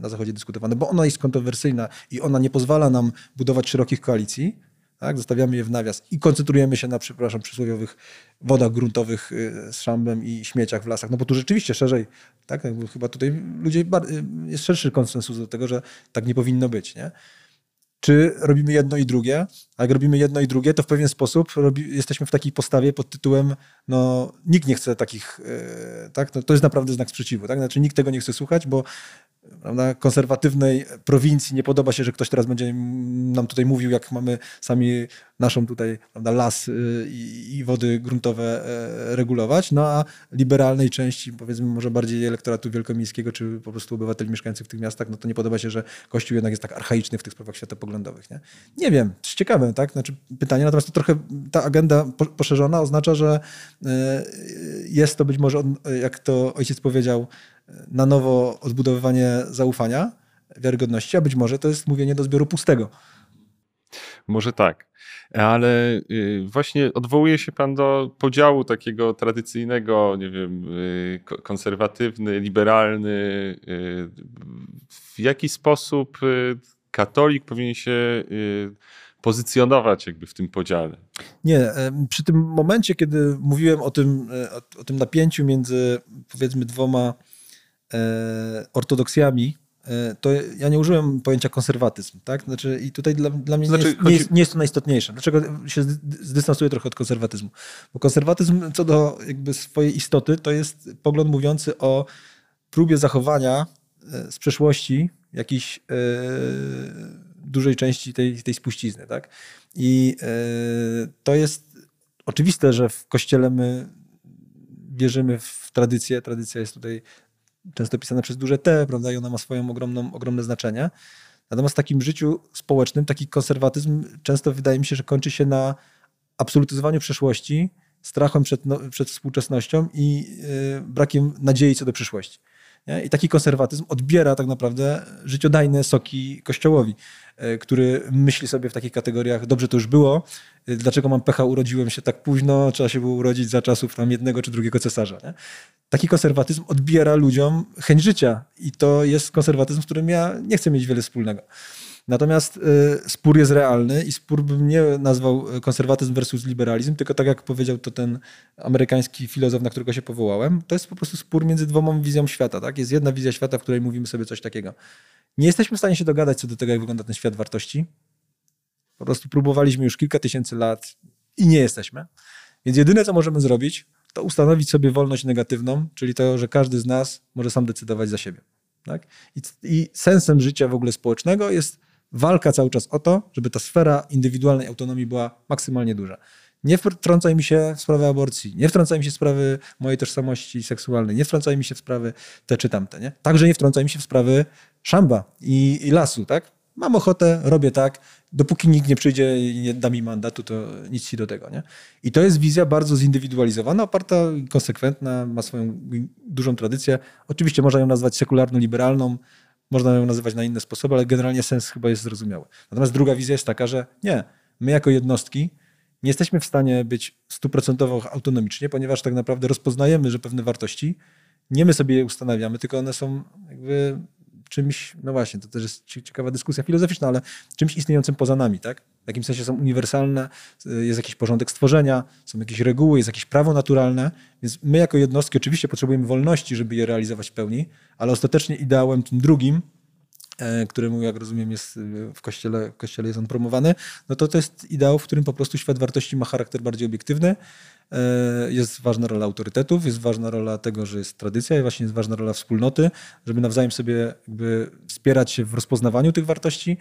na Zachodzie dyskutowana, bo ona jest kontrowersyjna i ona nie pozwala nam budować szerokich koalicji, tak? zostawiamy je w nawias i koncentrujemy się na, przepraszam, przysłowiowych wodach gruntowych e, z szambem i śmieciach w lasach. No bo tu rzeczywiście szerzej, tak? chyba tutaj ludzie, e, jest szerszy konsensus do tego, że tak nie powinno być. Nie? Czy robimy jedno i drugie. A jak robimy jedno i drugie, to w pewien sposób robi, jesteśmy w takiej postawie pod tytułem, no nikt nie chce takich, yy, tak? No, to jest naprawdę znak sprzeciwu, tak? Znaczy nikt tego nie chce słuchać, bo prawda, konserwatywnej prowincji nie podoba się, że ktoś teraz będzie nam tutaj mówił, jak mamy sami naszą tutaj prawda, las y, i, i wody gruntowe e, regulować, no a liberalnej części, powiedzmy może bardziej elektoratu wielkomiejskiego, czy po prostu obywateli mieszkających w tych miastach, no to nie podoba się, że Kościół jednak jest tak archaiczny w tych sprawach światopoglądowych. Nie, nie wiem, to jest ciekawe, tak? Znaczy pytanie, natomiast to trochę ta agenda poszerzona oznacza, że e, jest to być może, jak to ojciec powiedział, na nowo odbudowywanie zaufania, wiarygodności, a być może to jest mówienie do zbioru pustego. Może tak, ale y, właśnie odwołuje się pan do podziału takiego tradycyjnego, nie wiem, y, konserwatywny, liberalny. Y, w jaki sposób katolik powinien się pozycjonować jakby w tym podziale? Nie, przy tym momencie, kiedy mówiłem o tym, o tym napięciu między powiedzmy dwoma E, ortodoksjami, e, to ja nie użyłem pojęcia konserwatyzm, tak? Znaczy, I tutaj dla, dla mnie znaczy, nie, jest, chodzi... nie, jest, nie, jest, to najistotniejsze. Dlaczego się zdystansuję trochę od konserwatyzmu? Bo konserwatyzm co do jakby swojej istoty to jest pogląd mówiący o próbie zachowania e, z przeszłości jakiejś e, dużej części tej, tej spuścizny, tak? I e, to jest oczywiste, że w Kościele my wierzymy w tradycję. Tradycja jest tutaj często pisane przez duże T, prawda, i ona ma swoją ogromną, ogromne znaczenie. Natomiast w takim życiu społecznym taki konserwatyzm często wydaje mi się, że kończy się na absolutyzowaniu przeszłości, strachem przed, no, przed współczesnością i yy, brakiem nadziei co do przyszłości. Nie? I taki konserwatyzm odbiera tak naprawdę życiodajne soki Kościołowi, który myśli sobie w takich kategoriach, dobrze to już było, e, dlaczego mam pecha, urodziłem się tak późno, trzeba się było urodzić za czasów tam jednego czy drugiego cesarza. Nie? Taki konserwatyzm odbiera ludziom chęć życia i to jest konserwatyzm, z którym ja nie chcę mieć wiele wspólnego. Natomiast y, spór jest realny i spór bym nie nazwał konserwatyzm versus liberalizm, tylko tak jak powiedział to ten amerykański filozof, na którego się powołałem, to jest po prostu spór między dwoma wizją świata. Tak? Jest jedna wizja świata, w której mówimy sobie coś takiego. Nie jesteśmy w stanie się dogadać co do tego, jak wygląda ten świat wartości. Po prostu próbowaliśmy już kilka tysięcy lat i nie jesteśmy. Więc jedyne, co możemy zrobić, to ustanowić sobie wolność negatywną, czyli to, że każdy z nas może sam decydować za siebie. Tak? I, I sensem życia w ogóle społecznego jest walka cały czas o to, żeby ta sfera indywidualnej autonomii była maksymalnie duża. Nie wtrącaj mi się w sprawę aborcji, nie wtrącaj mi się w sprawy mojej tożsamości seksualnej, nie wtrącaj mi się w sprawy te czy tamte. Nie? Także nie wtrącaj mi się w sprawy szamba i, i lasu. Tak? Mam ochotę, robię tak. Dopóki nikt nie przyjdzie i nie da mi mandatu, to nic ci do tego. Nie? I to jest wizja bardzo zindywidualizowana, oparta, konsekwentna, ma swoją dużą tradycję. Oczywiście można ją nazwać sekularno-liberalną, można ją nazywać na inne sposoby, ale generalnie sens chyba jest zrozumiały. Natomiast druga wizja jest taka, że nie, my jako jednostki nie jesteśmy w stanie być stuprocentowo autonomicznie, ponieważ tak naprawdę rozpoznajemy, że pewne wartości nie my sobie je ustanawiamy, tylko one są jakby czymś, no właśnie, to też jest ciekawa dyskusja filozoficzna, ale czymś istniejącym poza nami, tak? W jakimś sensie są uniwersalne, jest jakiś porządek stworzenia, są jakieś reguły, jest jakieś prawo naturalne, więc my jako jednostki oczywiście potrzebujemy wolności, żeby je realizować w pełni, ale ostatecznie ideałem tym drugim, e, któremu, jak rozumiem, jest e, w kościele, w kościele jest on promowany, no to to jest ideał, w którym po prostu świat wartości ma charakter bardziej obiektywny, e, jest ważna rola autorytetów, jest ważna rola tego, że jest tradycja i właśnie jest ważna rola wspólnoty, żeby nawzajem sobie jakby wspierać się w rozpoznawaniu tych wartości,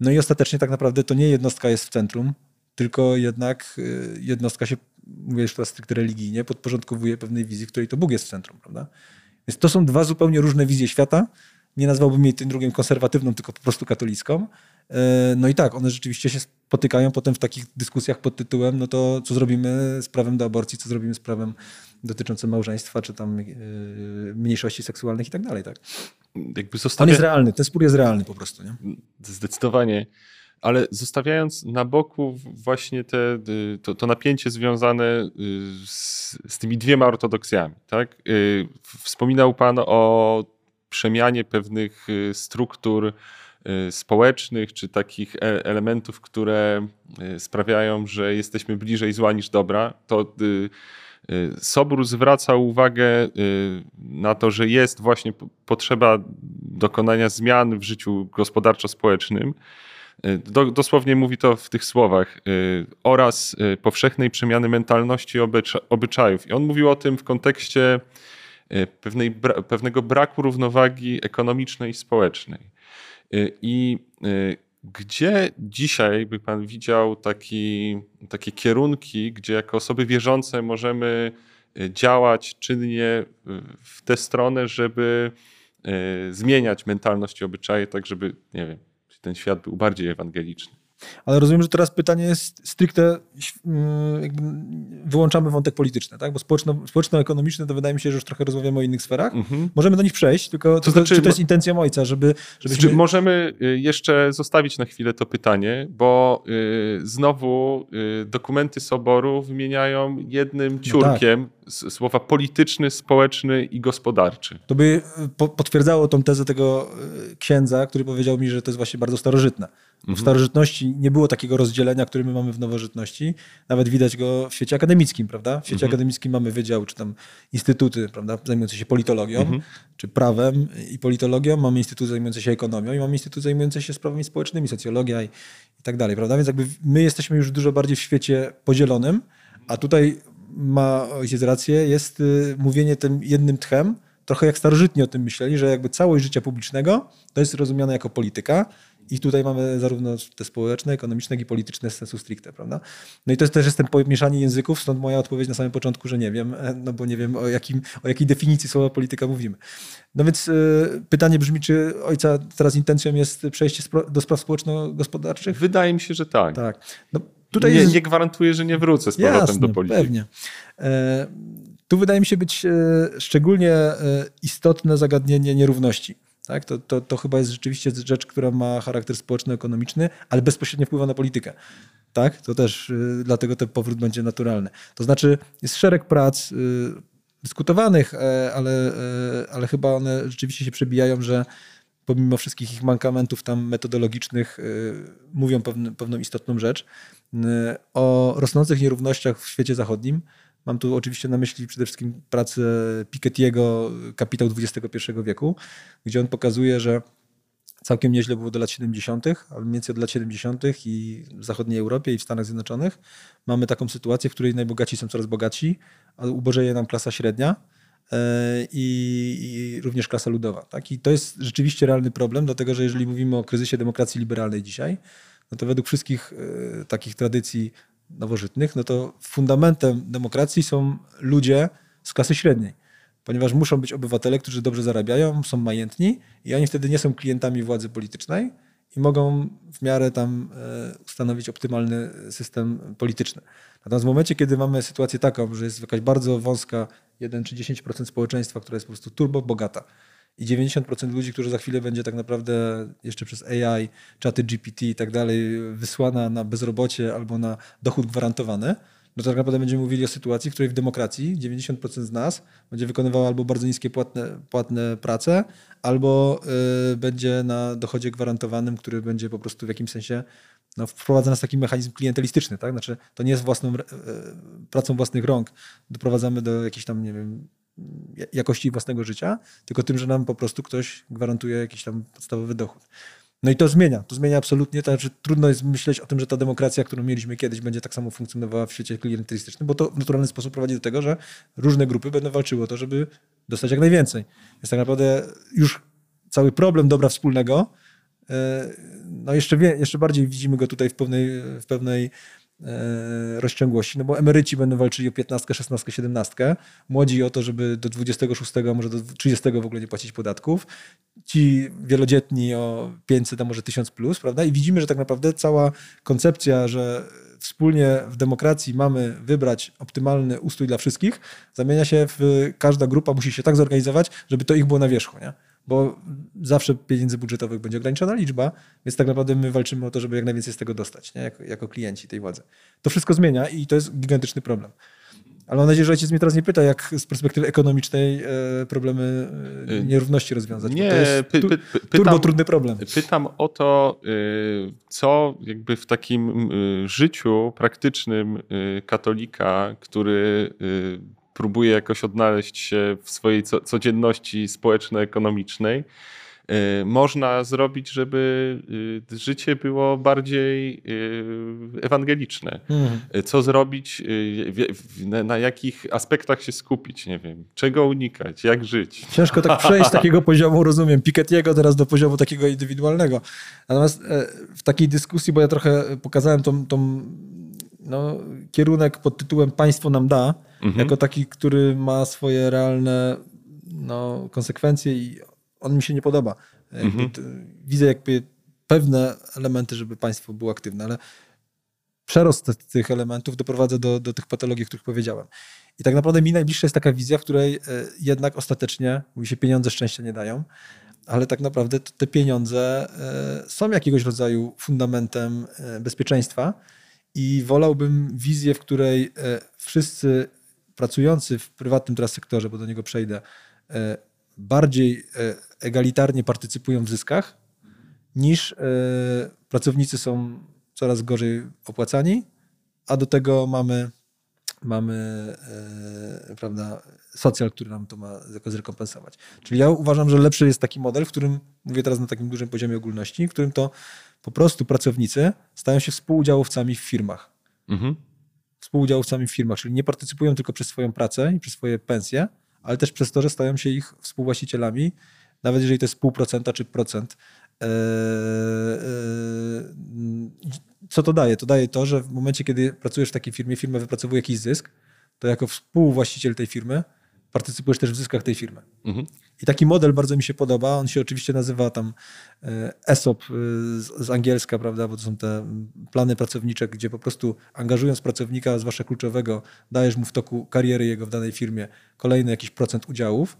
no i ostatecznie tak naprawdę to nie jednostka jest w centrum, tylko jednak y, jednostka się, mówię już teraz stricte religijnie, podporządkowuje pewnej wizji, w której to Bóg jest w centrum. Prawda? Więc to są dwa zupełnie różne wizje świata. Nie nazwałbym jej tym drugim konserwatywną, tylko po prostu katolicką. Y, no i tak, one rzeczywiście się spotykają potem w takich dyskusjach pod tytułem, no to co zrobimy z prawem do aborcji, co zrobimy z prawem dotyczącym małżeństwa, czy tam y, mniejszości seksualnych i tak dalej. Tak? jakby zostawia... On jest realny, ten spór jest realny po prostu. Nie? Zdecydowanie. Ale zostawiając na boku właśnie te, y, to, to napięcie związane y, z, z, tymi dwiema ortodoksjami, tak? Y, wspominał Pan o przemianie pewnych struktur społecznych, czy takich e, elementów, które sprawiają, że jesteśmy bliżej zła niż dobra. To Sobór zwraca uwagę y, na to, że jest właśnie potrzeba dokonania zmian w życiu gospodarczo-społecznym. Y, dosłownie mówi to w tych słowach oraz powszechnej przemiany mentalności obyczajów. I on mówił o tym w kontekście pewnej, pewnego braku równowagi ekonomicznej i społecznej. I gdzie dzisiaj by Pan widział taki, takie kierunki, gdzie jako osoby wierzące możemy e, działać czynnie e, w tę stronę, żeby e, zmieniać mentalność i obyczaje, tak żeby, nie wiem, ten świat był bardziej ewangeliczny? Ale rozumiem, że teraz pytanie jest stricte, wyłączamy wątek polityczny, tak? bo społeczno, społeczno-ekonomiczny to wydaje mi się, że już trochę rozmawiamy o innych sferach. Mhm. Możemy do nich przejść, tylko to, znaczy, czy to jest intencja ojca, żeby... Żebyśmy... Znaczy, możemy y, jeszcze zostawić na chwilę to pytanie, bo y, znowu y, dokumenty Soboru wymieniają jednym ciurkiem no tak. słowa polityczny, społeczny i gospodarczy. To by po, potwierdzało tą tezę tego księdza, który powiedział mi, że to jest właśnie bardzo starożytne. Mhm. W starożytności nie było takiego rozdzielenia, które my mamy w nowożytności. Nawet widać go w świecie akademickim, prawda? W świecie mhm. akademickim mamy wydział, czy tam instytuty, prawda, zajmujące się politologią, mhm. czy prawem i politologią. Mamy instytut zajmujący się ekonomią i mamy instytut zajmujący się sprawami społecznymi, socjologia i, i tak dalej, prawda? Więc jakby my jesteśmy już dużo bardziej w świecie podzielonym, a tutaj ma ojciec rację, jest y, mówienie tym jednym tchem, trochę jak starożytni o tym myśleli, że jakby całość życia publicznego to jest rozumiane jako polityka, i tutaj mamy zarówno te społeczne, ekonomiczne, jak i polityczne sensu stricte, prawda? No i to jest też jest ten pomieszanie języków, stąd moja odpowiedź na samym początku, że nie wiem, e, no bo nie wiem o, jakim, o jakiej definicji słowa polityka mówimy. No więc y, pytanie brzmi, czy ojca teraz intencją jest przejście do spraw społeczno-gospodarczych? Wydaje mi się, że tak. Tak. No, tutaj nie, jest... nie gwarantuję, że nie wrócę z powrotem Jasne, do polityki. pewnie. E, Tu wydaje mi się być e, szczególnie istotne zagadnienie nierówności. Tak? To, to, to chyba jest rzeczywiście rzecz, która ma charakter społeczno-ekonomiczny, ale bezpośrednio wpływa na politykę. Tak? To też y, dlatego ten powrót będzie naturalny. To znaczy, jest szereg prac y, dyskutowanych, e, ale, e, ale chyba one rzeczywiście się przebijają, że pomimo wszystkich ich mankamentów tam metodologicznych y, mówią pewne, pewną istotną rzecz. O rosnących nierównościach w świecie zachodnim. Mam tu oczywiście na myśli przede wszystkim pracę Piketty'ego Kapitał XXI wieku, gdzie on pokazuje, że całkiem nieźle było do lat 70., ale mniej więcej od lat 70. i w zachodniej Europie i w Stanach Zjednoczonych mamy taką sytuację, w której najbogaci są coraz bogatsi, a ubożeje nam klasa średnia e, i, i, również klasa ludowa. Tak? I to jest rzeczywiście realny problem, dlatego że jeżeli mówimy o kryzysie demokracji liberalnej dzisiaj, no to według wszystkich e, takich tradycji nowożytnych, no to fundamentem demokracji są ludzie z klasy średniej ponieważ muszą być obywatele, którzy dobrze zarabiają, są majętni i oni wtedy nie są klientami władzy politycznej i mogą w miarę tam e, ustanowić optymalny system polityczny. Natomiast w momencie, kiedy mamy sytuację taką, że jest jakaś bardzo wąska 1 czy 10% społeczeństwa, która jest po prostu turbo bogata i 90% ludzi, którzy za chwilę będzie tak naprawdę jeszcze przez AI, czaty GPT i tak dalej wysłana na bezrobocie albo na dochód gwarantowany, no to tak naprawdę będziemy mówili o sytuacji, w której w demokracji 90% z nas będzie wykonywało albo bardzo niskie płatne, płatne prace, albo y, będzie na dochodzie gwarantowanym, który będzie po prostu w jakimś sensie no, wprowadza nas taki mechanizm klientelistyczny, tak? Znaczy to nie jest własną, y, pracą własnych rąk, doprowadzamy do jakiejś tam, nie wiem, jakości własnego życia, tylko tym, że nam po prostu ktoś gwarantuje jakiś tam podstawowy dochód. No i to zmienia, to zmienia absolutnie, to znaczy trudno jest myśleć o tym, że ta demokracja, którą mieliśmy kiedyś, będzie tak samo funkcjonowała w świecie klientelistycznym, bo to w naturalny sposób prowadzi do tego, że różne grupy będą walczyły o to, żeby dostać jak najwięcej. Jest tak naprawdę już cały problem dobra wspólnego, e, no jeszcze, jeszcze bardziej widzimy go tutaj w pewnej, w pewnej rozciągłości, no bo emeryci będą walczyli o 15, 16, 17, młodzi o to, żeby do 26, a może do 30 w ogóle nie płacić podatków, ci wielodzietni o 500, a może 1000 plus, prawda? I widzimy, że tak naprawdę cała koncepcja, że wspólnie w demokracji mamy wybrać optymalny ustrój dla wszystkich, zamienia się w każda grupa musi się tak zorganizować, żeby to ich było na wierzchu, nie? Bo zawsze pieniędzy budżetowych będzie ograniczona liczba, więc tak naprawdę my walczymy o to, żeby jak najwięcej z tego dostać, nie? Jako, jako klienci tej władzy. To wszystko zmienia i to jest gigantyczny problem. Ale mam nadzieję, że ojciec mnie teraz nie pyta, jak z perspektywy ekonomicznej e, problemy e, y, nierówności rozwiązać. Nie, to jest tu, py, py, pytam, turbo trudny problem. Pytam o to, y, co jakby w takim y, życiu praktycznym katolika, który próbuje jakoś odnaleźć się w swojej codzienności społeczno-ekonomicznej, y, można zrobić, żeby y, życie było bardziej y, ewangeliczne. Mhm. Co zrobić, na jakich aspektach się skupić, nie wiem, czego unikać, jak żyć. Ciężko tak przejść z takiego poziomu, rozumiem, Piketty'ego teraz do poziomu takiego indywidualnego. Natomiast e, w takiej dyskusji, bo ja trochę pokazałem tą, tą no, kierunek pod tytułem Państwo nam da, mhm. jako taki, który ma swoje realne no, konsekwencje i on mi się nie podoba. Mhm. Widzę jakby pewne elementy, żeby państwo było aktywne, ale przerost tych elementów doprowadza do, do tych patologii, o których powiedziałem. I tak naprawdę mi najbliższa jest taka wizja, w której e, jednak ostatecznie, mówi się, pieniądze szczęścia nie dają, ale tak naprawdę te pieniądze e, są jakiegoś rodzaju fundamentem e, bezpieczeństwa i wolałbym wizję, w której wszyscy pracujący w prywatnym teraz sektorze, bo do niego przejdę, e, bardziej e, egalitarnie partycypują w zyskach, niż e, pracownicy są coraz gorzej opłacani, a do tego mamy, mamy prawda, socjal, który nam to ma zrekompensować. Czyli ja uważam, że lepszy jest taki model, w którym, mówię teraz na takim dużym poziomie ogólności, w którym to po prostu pracownicy stają się współudziałowcami w firmach. Mhm współudziałowcami w firmach, czyli nie partycypują tylko przez swoją pracę i przez swoje pensje, ale też przez to, że stają się ich współwłaścicielami, nawet jeżeli to jest pół procenta czy procent. Eee, eee, co to daje? To daje to, że w momencie, kiedy pracujesz w takiej firmie, firma wypracowuje jakiś zysk, to jako współwłaściciel tej firmy partycypujesz też w zyskach tej firmy. Mhm. I taki model bardzo mi się podoba. On się oczywiście nazywa tam e, ESOP e, z, z, angielska, prawda, bo to są te plany pracownicze, gdzie po prostu angażując pracownika, zwłaszcza kluczowego, dajesz mu w toku kariery jego w danej firmie kolejny jakiś procent udziałów.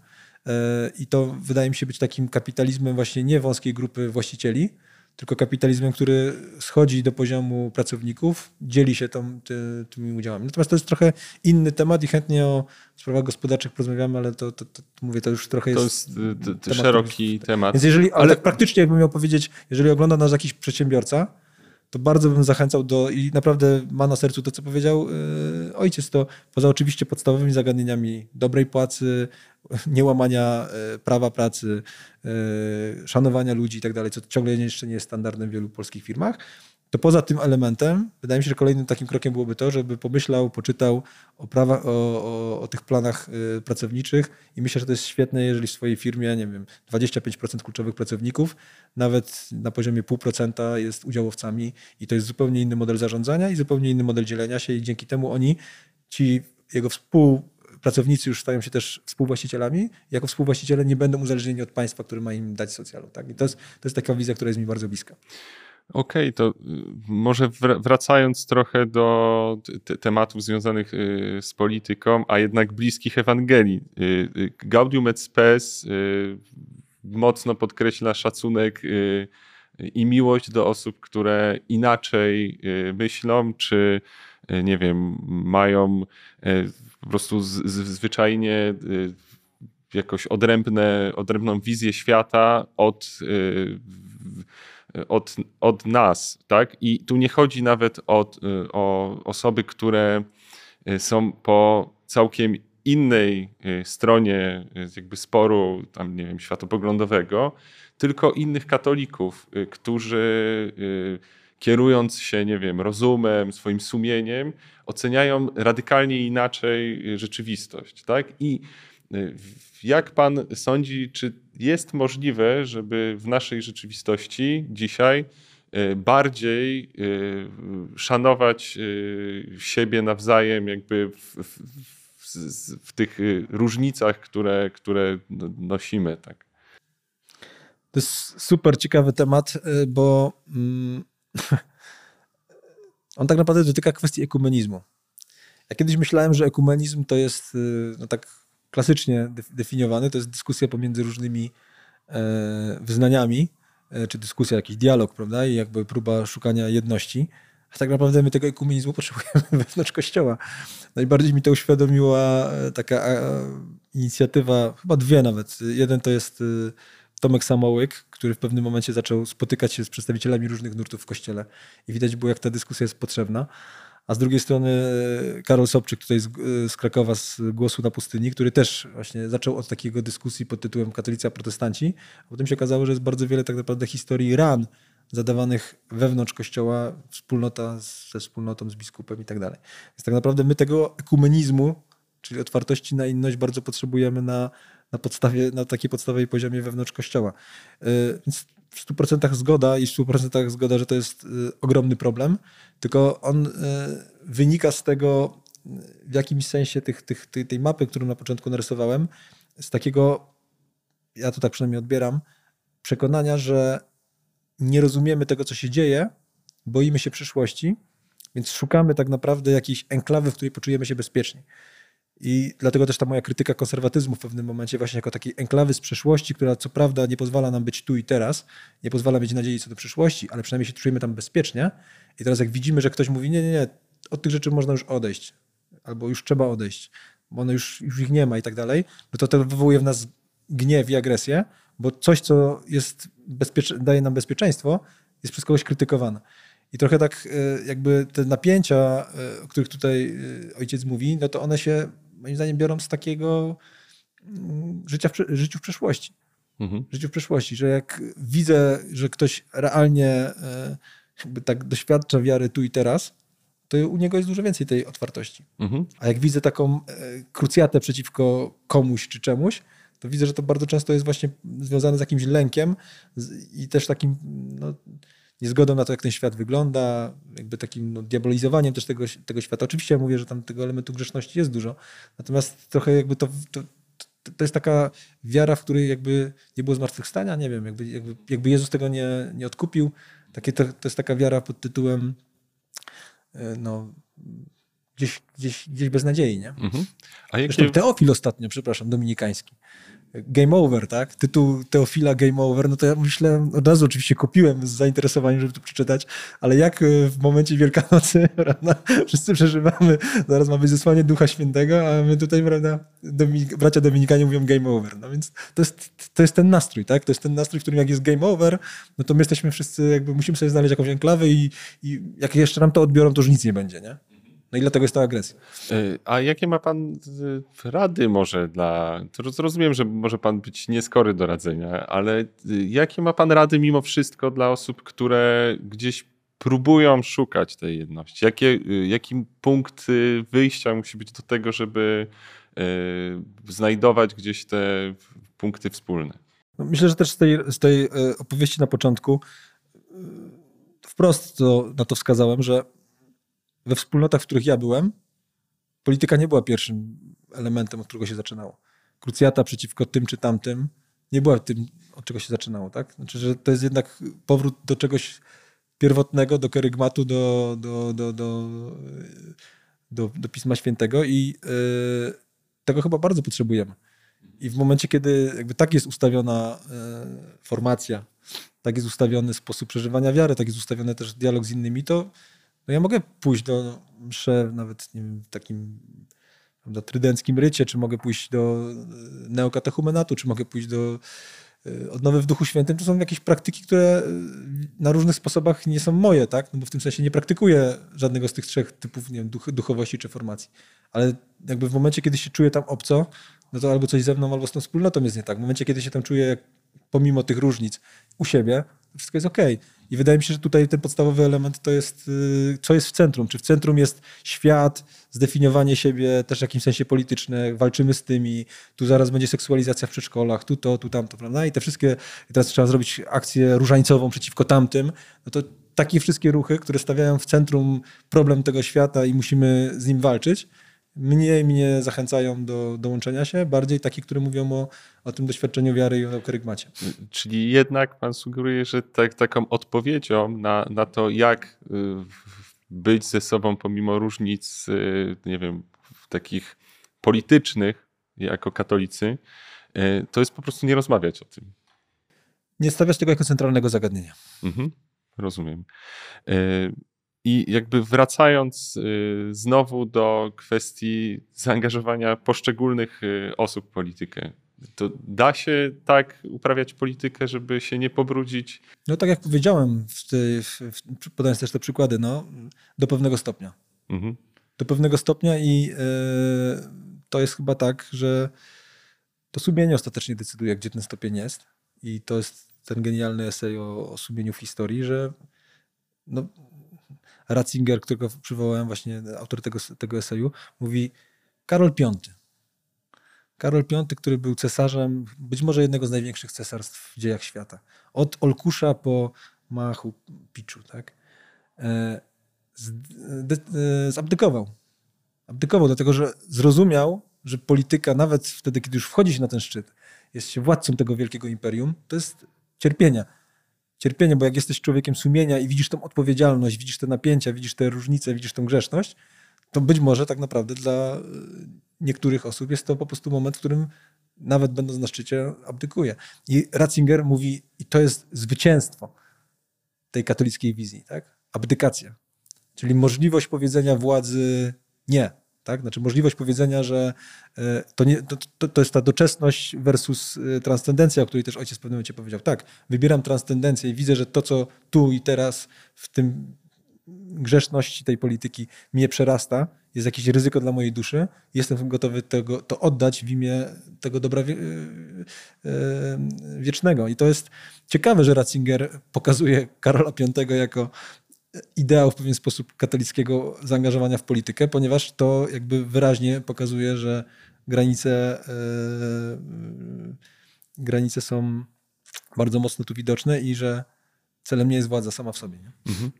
E, I to wydaje mi się być takim kapitalizmem właśnie nie wąskiej grupy właścicieli, tylko kapitalizmem, który schodzi do poziomu pracowników, dzieli się tą, ty, tymi udziałami. Natomiast to jest trochę inny temat i chętnie o sprawach gospodarczych porozmawiamy, ale to, to, to mówię, to już trochę to jest, jest y, temat, szeroki temat. Więc jeżeli, ale, ale tak praktycznie jakbym miał powiedzieć, jeżeli ogląda nas jakiś przedsiębiorca, to bardzo bym zachęcał do, i naprawdę ma na sercu to, co powiedział yy, ojciec, to poza oczywiście podstawowymi zagadnieniami dobrej płacy, niełamania yy, prawa pracy, yy, szanowania ludzi i tak dalej, co ciągle jeszcze nie jest standardem w wielu polskich firmach, to poza tym elementem, wydaje mi się, że kolejnym takim krokiem byłoby to, żeby pomyślał, poczytał o, o, o, o, tych planach y, pracowniczych i myślę, że to jest świetne, jeżeli w swojej firmie, nie wiem, 25% kluczowych pracowników, nawet na poziomie 0,5% jest udziałowcami i to jest zupełnie inny model zarządzania i zupełnie inny model dzielenia się i dzięki temu oni, ci jego współpracownicy już stają się też współwłaścicielami. Jako współwłaściciele nie będą uzależnieni od państwa, które ma im dać socjalu. Tak? I to jest, to jest taka wizja, która jest mi bardzo bliska. Okej, okay, to y, może wracając trochę do tematów związanych y, z polityką, a jednak bliskich Ewangelii. Y, Gaudium et Spes mocno podkreśla szacunek i miłość do osób, które inaczej myślą, czy nie wiem, mają po prostu zwyczajnie jakoś odrębne, odrębną wizję świata od od, od nas, tak? I tu nie chodzi nawet o, o osoby, które y, są po całkiem innej y, stronie y, jakby sporu, tam nie wiem, światopoglądowego, tylko innych katolików, którzy kierując się, nie wiem, rozumem, swoim sumieniem, oceniają radykalnie inaczej rzeczywistość, tak? I jak pan sądzi, czy jest możliwe, żeby w naszej rzeczywistości dzisiaj e, bardziej e, szanować e, siebie nawzajem, jakby w, w, w, w tych różnicach, które, które no, nosimy. Tak. To jest super ciekawy temat, bo mm, on tak naprawdę dotyka kwestii ekumenizmu. Ja kiedyś myślałem, że ekumenizm to jest no tak klasycznie definiowany, to jest dyskusja pomiędzy różnymi e, wyznaniami, e, czy dyskusja, jakiś dialog, prawda, i jakby próba szukania jedności. A tak naprawdę my tego ekumenizmu potrzebujemy wewnątrz Kościoła. Najbardziej mi to uświadomiła e, taka inicjatywa, chyba dwie nawet. Jeden to jest Tomek Samołyk, który w pewnym momencie zaczął spotykać się z przedstawicielami różnych nurtów w Kościele i widać było, jak ta dyskusja jest potrzebna a z drugiej strony e, Karol Sobczyk tutaj z, e, z, Krakowa z Głosu na Pustyni, który też właśnie zaczął od takiego dyskusji pod tytułem Katolicy a protestanci, a potem się okazało, że jest bardzo wiele tak naprawdę historii ran zadawanych wewnątrz kościoła, wspólnota ze wspólnotą, z biskupem i tak dalej. Więc tak naprawdę my tego ekumenizmu, czyli otwartości na inność bardzo potrzebujemy na, na podstawie, na takiej podstawowej poziomie wewnątrz kościoła. E, więc w 100% zgoda i w 100% zgoda, że to jest ogromny problem. Tylko on e, wynika z tego, w jakimś sensie tych, tych, tej, tej mapy, którą na początku narysowałem, z takiego, ja to tak przynajmniej odbieram, przekonania, że nie rozumiemy tego, co się dzieje, boimy się przyszłości, więc szukamy tak naprawdę jakiejś enklawy, w której poczujemy się bezpiecznie. I dlatego też ta moja krytyka konserwatyzmu w pewnym momencie właśnie jako takiej enklawy z przeszłości, która co prawda nie pozwala nam być tu i teraz, nie pozwala mieć nadziei co do przyszłości, ale przynajmniej się czujemy tam bezpiecznie. I teraz jak widzimy, że ktoś mówi, nie, nie, nie, od tych rzeczy można już odejść, albo już trzeba odejść, bo one już, już ich nie ma i tak dalej, no to to wywołuje w nas gniew i agresję, bo coś, co jest daje nam bezpieczeństwo, jest przez kogoś krytykowane. I trochę tak e, jakby te napięcia, e, o których tutaj e, ojciec mówi, no to one się moim zdaniem biorą z takiego mm, życia w, życiu w przeszłości. Mhm. Życiu w przeszłości, że jak widzę, że ktoś realnie e, jakby tak doświadcza wiary tu i teraz, to u niego jest dużo więcej tej otwartości. Mhm. A jak widzę taką e, krucjatę przeciwko komuś czy czemuś, to widzę, że to bardzo często jest właśnie związane z jakimś lękiem i też takim no, niezgodą na to, jak ten świat wygląda, jakby takim no, diabolizowaniem też tego, tego świata. Oczywiście ja mówię, że tam tego elementu grzeszności jest dużo, natomiast trochę jakby to, to to jest taka wiara, w której jakby nie było zmartwychwstania, nie wiem, jakby, jakby, jakby Jezus tego nie, nie odkupił. Takie to, to jest taka wiara pod tytułem e, no, gdzieś, gdzieś, gdzieś bez nadziei, nie? Mhm. A jakie... Zresztą Teofil ostatnio, przepraszam, dominikański. Game Over, tak? Tytuł Teofila Game Over, no to ja myślę, od razu oczywiście kupiłem z zainteresowaniem, żeby to przeczytać, ale jak e, w momencie Wielkanocy, prawda, wszyscy przeżywamy, zaraz ma być zesłanie Ducha Świętego, a my tutaj, prawda, Dominik, bracia Dominikanie mówią Game Over. No więc to jest, to jest ten nastrój, tak? To jest ten nastrój, w którym jak jest Game Over, no to my jesteśmy wszyscy, jakby musimy sobie znaleźć jakąś enklawę i, i jak jeszcze nam to odbiorą, to już nic nie będzie, nie? No i dlatego jest ta agresja. E, a jakie ma pan e, rady może dla... Rozumiem, że może pan być nieskory do radzenia, ale e, jakie ma pan rady mimo wszystko dla osób, które gdzieś próbują szukać tej jedności? Jakie, jaki punkt wyjścia musi być do tego, żeby znajdować gdzieś te punkty wspólne? No myślę, że też z tej, z tej opowieści na początku wprost to, na to wskazałem, że we wspólnotach, w których ja byłem, polityka nie była pierwszym elementem, od którego się zaczynało. Krucjata przeciwko tym czy tamtym nie była tym, od czego się zaczynało. Tak? Znaczy, że to jest jednak powrót do czegoś pierwotnego, do kerygmatu, do, do, do, do, do, Pisma Świętego i yy, tego chyba bardzo potrzebujemy. I w momencie, kiedy jakby tak jest ustawiona yy, formacja, tak jest ustawiony sposób przeżywania wiary, tak jest ustawiony też dialog z innymi, to no ja mogę pójść do mszy nawet nie wiem, w takim prawda, trydenckim rycie, czy mogę pójść do e, neokatechumenatu, czy mogę pójść do e, odnowy w Duchu Świętym. To są jakieś praktyki, które e, na różnych sposobach nie są moje, tak? No bo w tym sensie nie praktykuję żadnego z tych trzech typów nie wiem, duch, duchowości czy formacji. Ale jakby w momencie, kiedy się czuję tam obco, no to albo coś ze mną, albo z tą wspólnotą jest nie tak. W momencie, kiedy się tam czuję, pomimo tych różnic, u siebie, wszystko jest okej. Okay. I wydaje mi się, że tutaj ten podstawowy element to jest, y, co jest w centrum. Czy w centrum jest świat, zdefiniowanie siebie też w jakimś sensie polityczne, walczymy z tymi, tu zaraz będzie seksualizacja w przedszkolach, tu to, tu tamto, prawda? I te wszystkie, teraz trzeba zrobić akcję różańcową przeciwko tamtym, no to takie wszystkie ruchy, które stawiają w centrum problem tego świata i musimy z nim walczyć, mniej mnie zachęcają do dołączenia się, bardziej takie, które mówią o, o tym doświadczeniu wiary i o kerygmacie. Czyli jednak pan sugeruje, że tak, taką odpowiedzią na, na to, jak y, być ze sobą pomimo różnic, y, nie wiem, takich politycznych jako katolicy, y, to jest po prostu nie rozmawiać o tym. Nie stawiać tego jako centralnego zagadnienia. Mhm, rozumiem. I jakby wracając y, znowu do kwestii zaangażowania poszczególnych y, osób w politykę, to da się tak uprawiać politykę, żeby się nie pobrudzić? No tak jak powiedziałem, w tej, w, podając też te przykłady, no, do pewnego stopnia. Mhm. Do pewnego stopnia i yy, to jest chyba tak, że to sumienie ostatecznie decyduje, gdzie ten stopień jest. I to jest ten genialny esej o, o sumieniu w historii, że no, Ratzinger, którego przywołałem, właśnie autor tego, tego eseju, mówi Karol V. Karol V, który był cesarzem, być może jednego z największych cesarstw w dziejach świata. Od Olkusza po Machu Picchu, tak? E, e, zabdykował. Abdykował, dlatego że zrozumiał, że polityka, nawet wtedy, kiedy już wchodzi się na ten szczyt, jest się władcą tego wielkiego imperium, to jest cierpienia cierpienie, bo jak jesteś człowiekiem sumienia i widzisz tą odpowiedzialność, widzisz te napięcia, widzisz te różnice, widzisz tą grzeszność, to być może tak naprawdę dla e, niektórych osób jest to po prostu moment, w którym nawet będąc na szczycie abdykuje. I Ratzinger mówi, i to jest zwycięstwo tej katolickiej wizji, tak? Abdykacja. Czyli możliwość powiedzenia władzy nie. Tak? Znaczy możliwość powiedzenia, że e, to, nie, to, to jest ta doczesność versus e, transcendencja, o której też ojciec w pewnym momencie powiedział. Tak, wybieram transcendencję i widzę, że to, co tu i teraz w tym grzeszności tej polityki mnie przerasta, jest jakieś ryzyko dla mojej duszy, jestem gotowy tego, to oddać w imię tego dobra wie, e, wiecznego. I to jest ciekawe, że Ratzinger pokazuje Karola V jako ideał w pewien sposób katolickiego zaangażowania w politykę, ponieważ to jakby wyraźnie pokazuje, że granice, yy, granice są bardzo mocno tu widoczne i że celem nie jest władza sama w sobie. Mhm.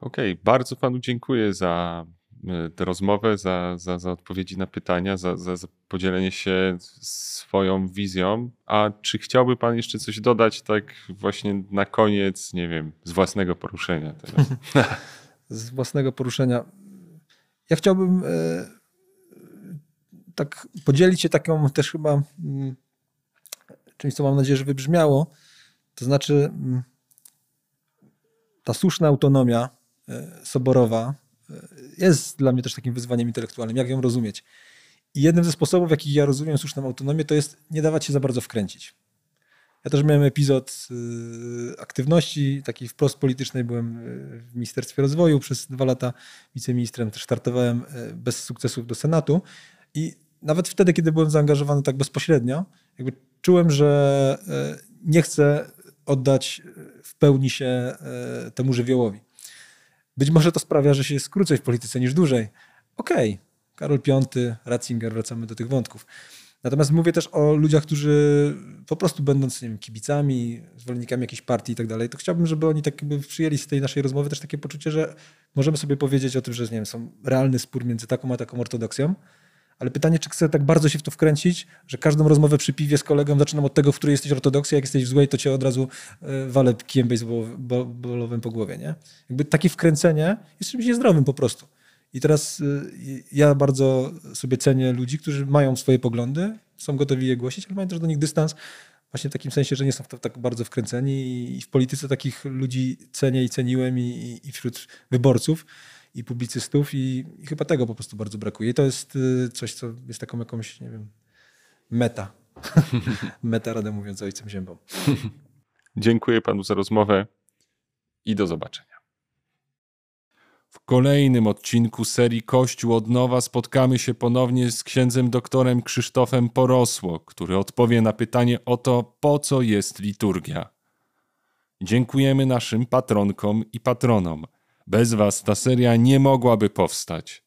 Okej, okay. bardzo panu dziękuję za tę rozmowę, za, za, za odpowiedzi na pytania, za, za, za podzielenie się swoją wizją. A czy chciałby Pan jeszcze coś dodać, tak właśnie na koniec, nie wiem, z własnego poruszenia? Teraz? z własnego poruszenia. Ja chciałbym e, tak podzielić się taką też chyba mm, czymś, co mam nadzieję, że wybrzmiało. To znaczy mm, ta słuszna autonomia e, soborowa e, jest dla mnie też takim wyzwaniem intelektualnym. Jak ją rozumieć? I jednym ze sposobów, w jakich ja rozumiem słuszną autonomię, to jest nie dawać się za bardzo wkręcić. Ja też miałem epizod y, aktywności takiej wprost politycznej. Byłem y, w Ministerstwie Rozwoju przez dwa lata wiceministrem. Też startowałem y, bez sukcesów do Senatu. I nawet wtedy, kiedy byłem zaangażowany tak bezpośrednio, jakby czułem, że nie chcę oddać w pełni się temu żywiołowi. Być może to sprawia, że się jest krócej w polityce niż dłużej. Okej, okay. Karol V, Ratzinger, wracamy do tych wątków. Natomiast mówię też o ludziach, którzy po prostu będąc nie wiem, kibicami, zwolennikami jakiejś partii i tak dalej, to chciałbym, żeby oni tak jakby przyjęli z tej naszej rozmowy też takie poczucie, że możemy sobie powiedzieć o tym, że nie wiem, są realny spór między taką a taką ortodoksją, ale pytanie, czy chcę tak bardzo się w to wkręcić, że każdą rozmowę przy piwie z kolegą zaczynam od tego, w której jesteś ortodoksji, jak jesteś w złej, to cię od razu e, walę kijem baseballowym po głowie, nie? Jakby takie wkręcenie jest czymś niezdrowym po prostu. I teraz y, ja bardzo sobie cenię ludzi, którzy mają swoje poglądy, są gotowi je głosić, ale mają też do nich dystans, właśnie w takim sensie, że nie są w to tak bardzo wkręceni. I w polityce takich ludzi cenię i ceniłem i, i wśród wyborców i publicystów i, i, chyba tego po prostu bardzo brakuje. I to jest y, coś, co jest taką jakąś, nie wiem, meta. meta, radę mówiąc, ojcem ziębą. Dziękuję panu za rozmowę i do zobaczenia. W kolejnym odcinku serii Kościół od nowa spotkamy się ponownie z księdzem doktorem Krzysztofem Porosło, który odpowie na pytanie o to, po co jest liturgia. Dziękujemy naszym patronkom i patronom. Bez Was ta seria nie mogłaby powstać.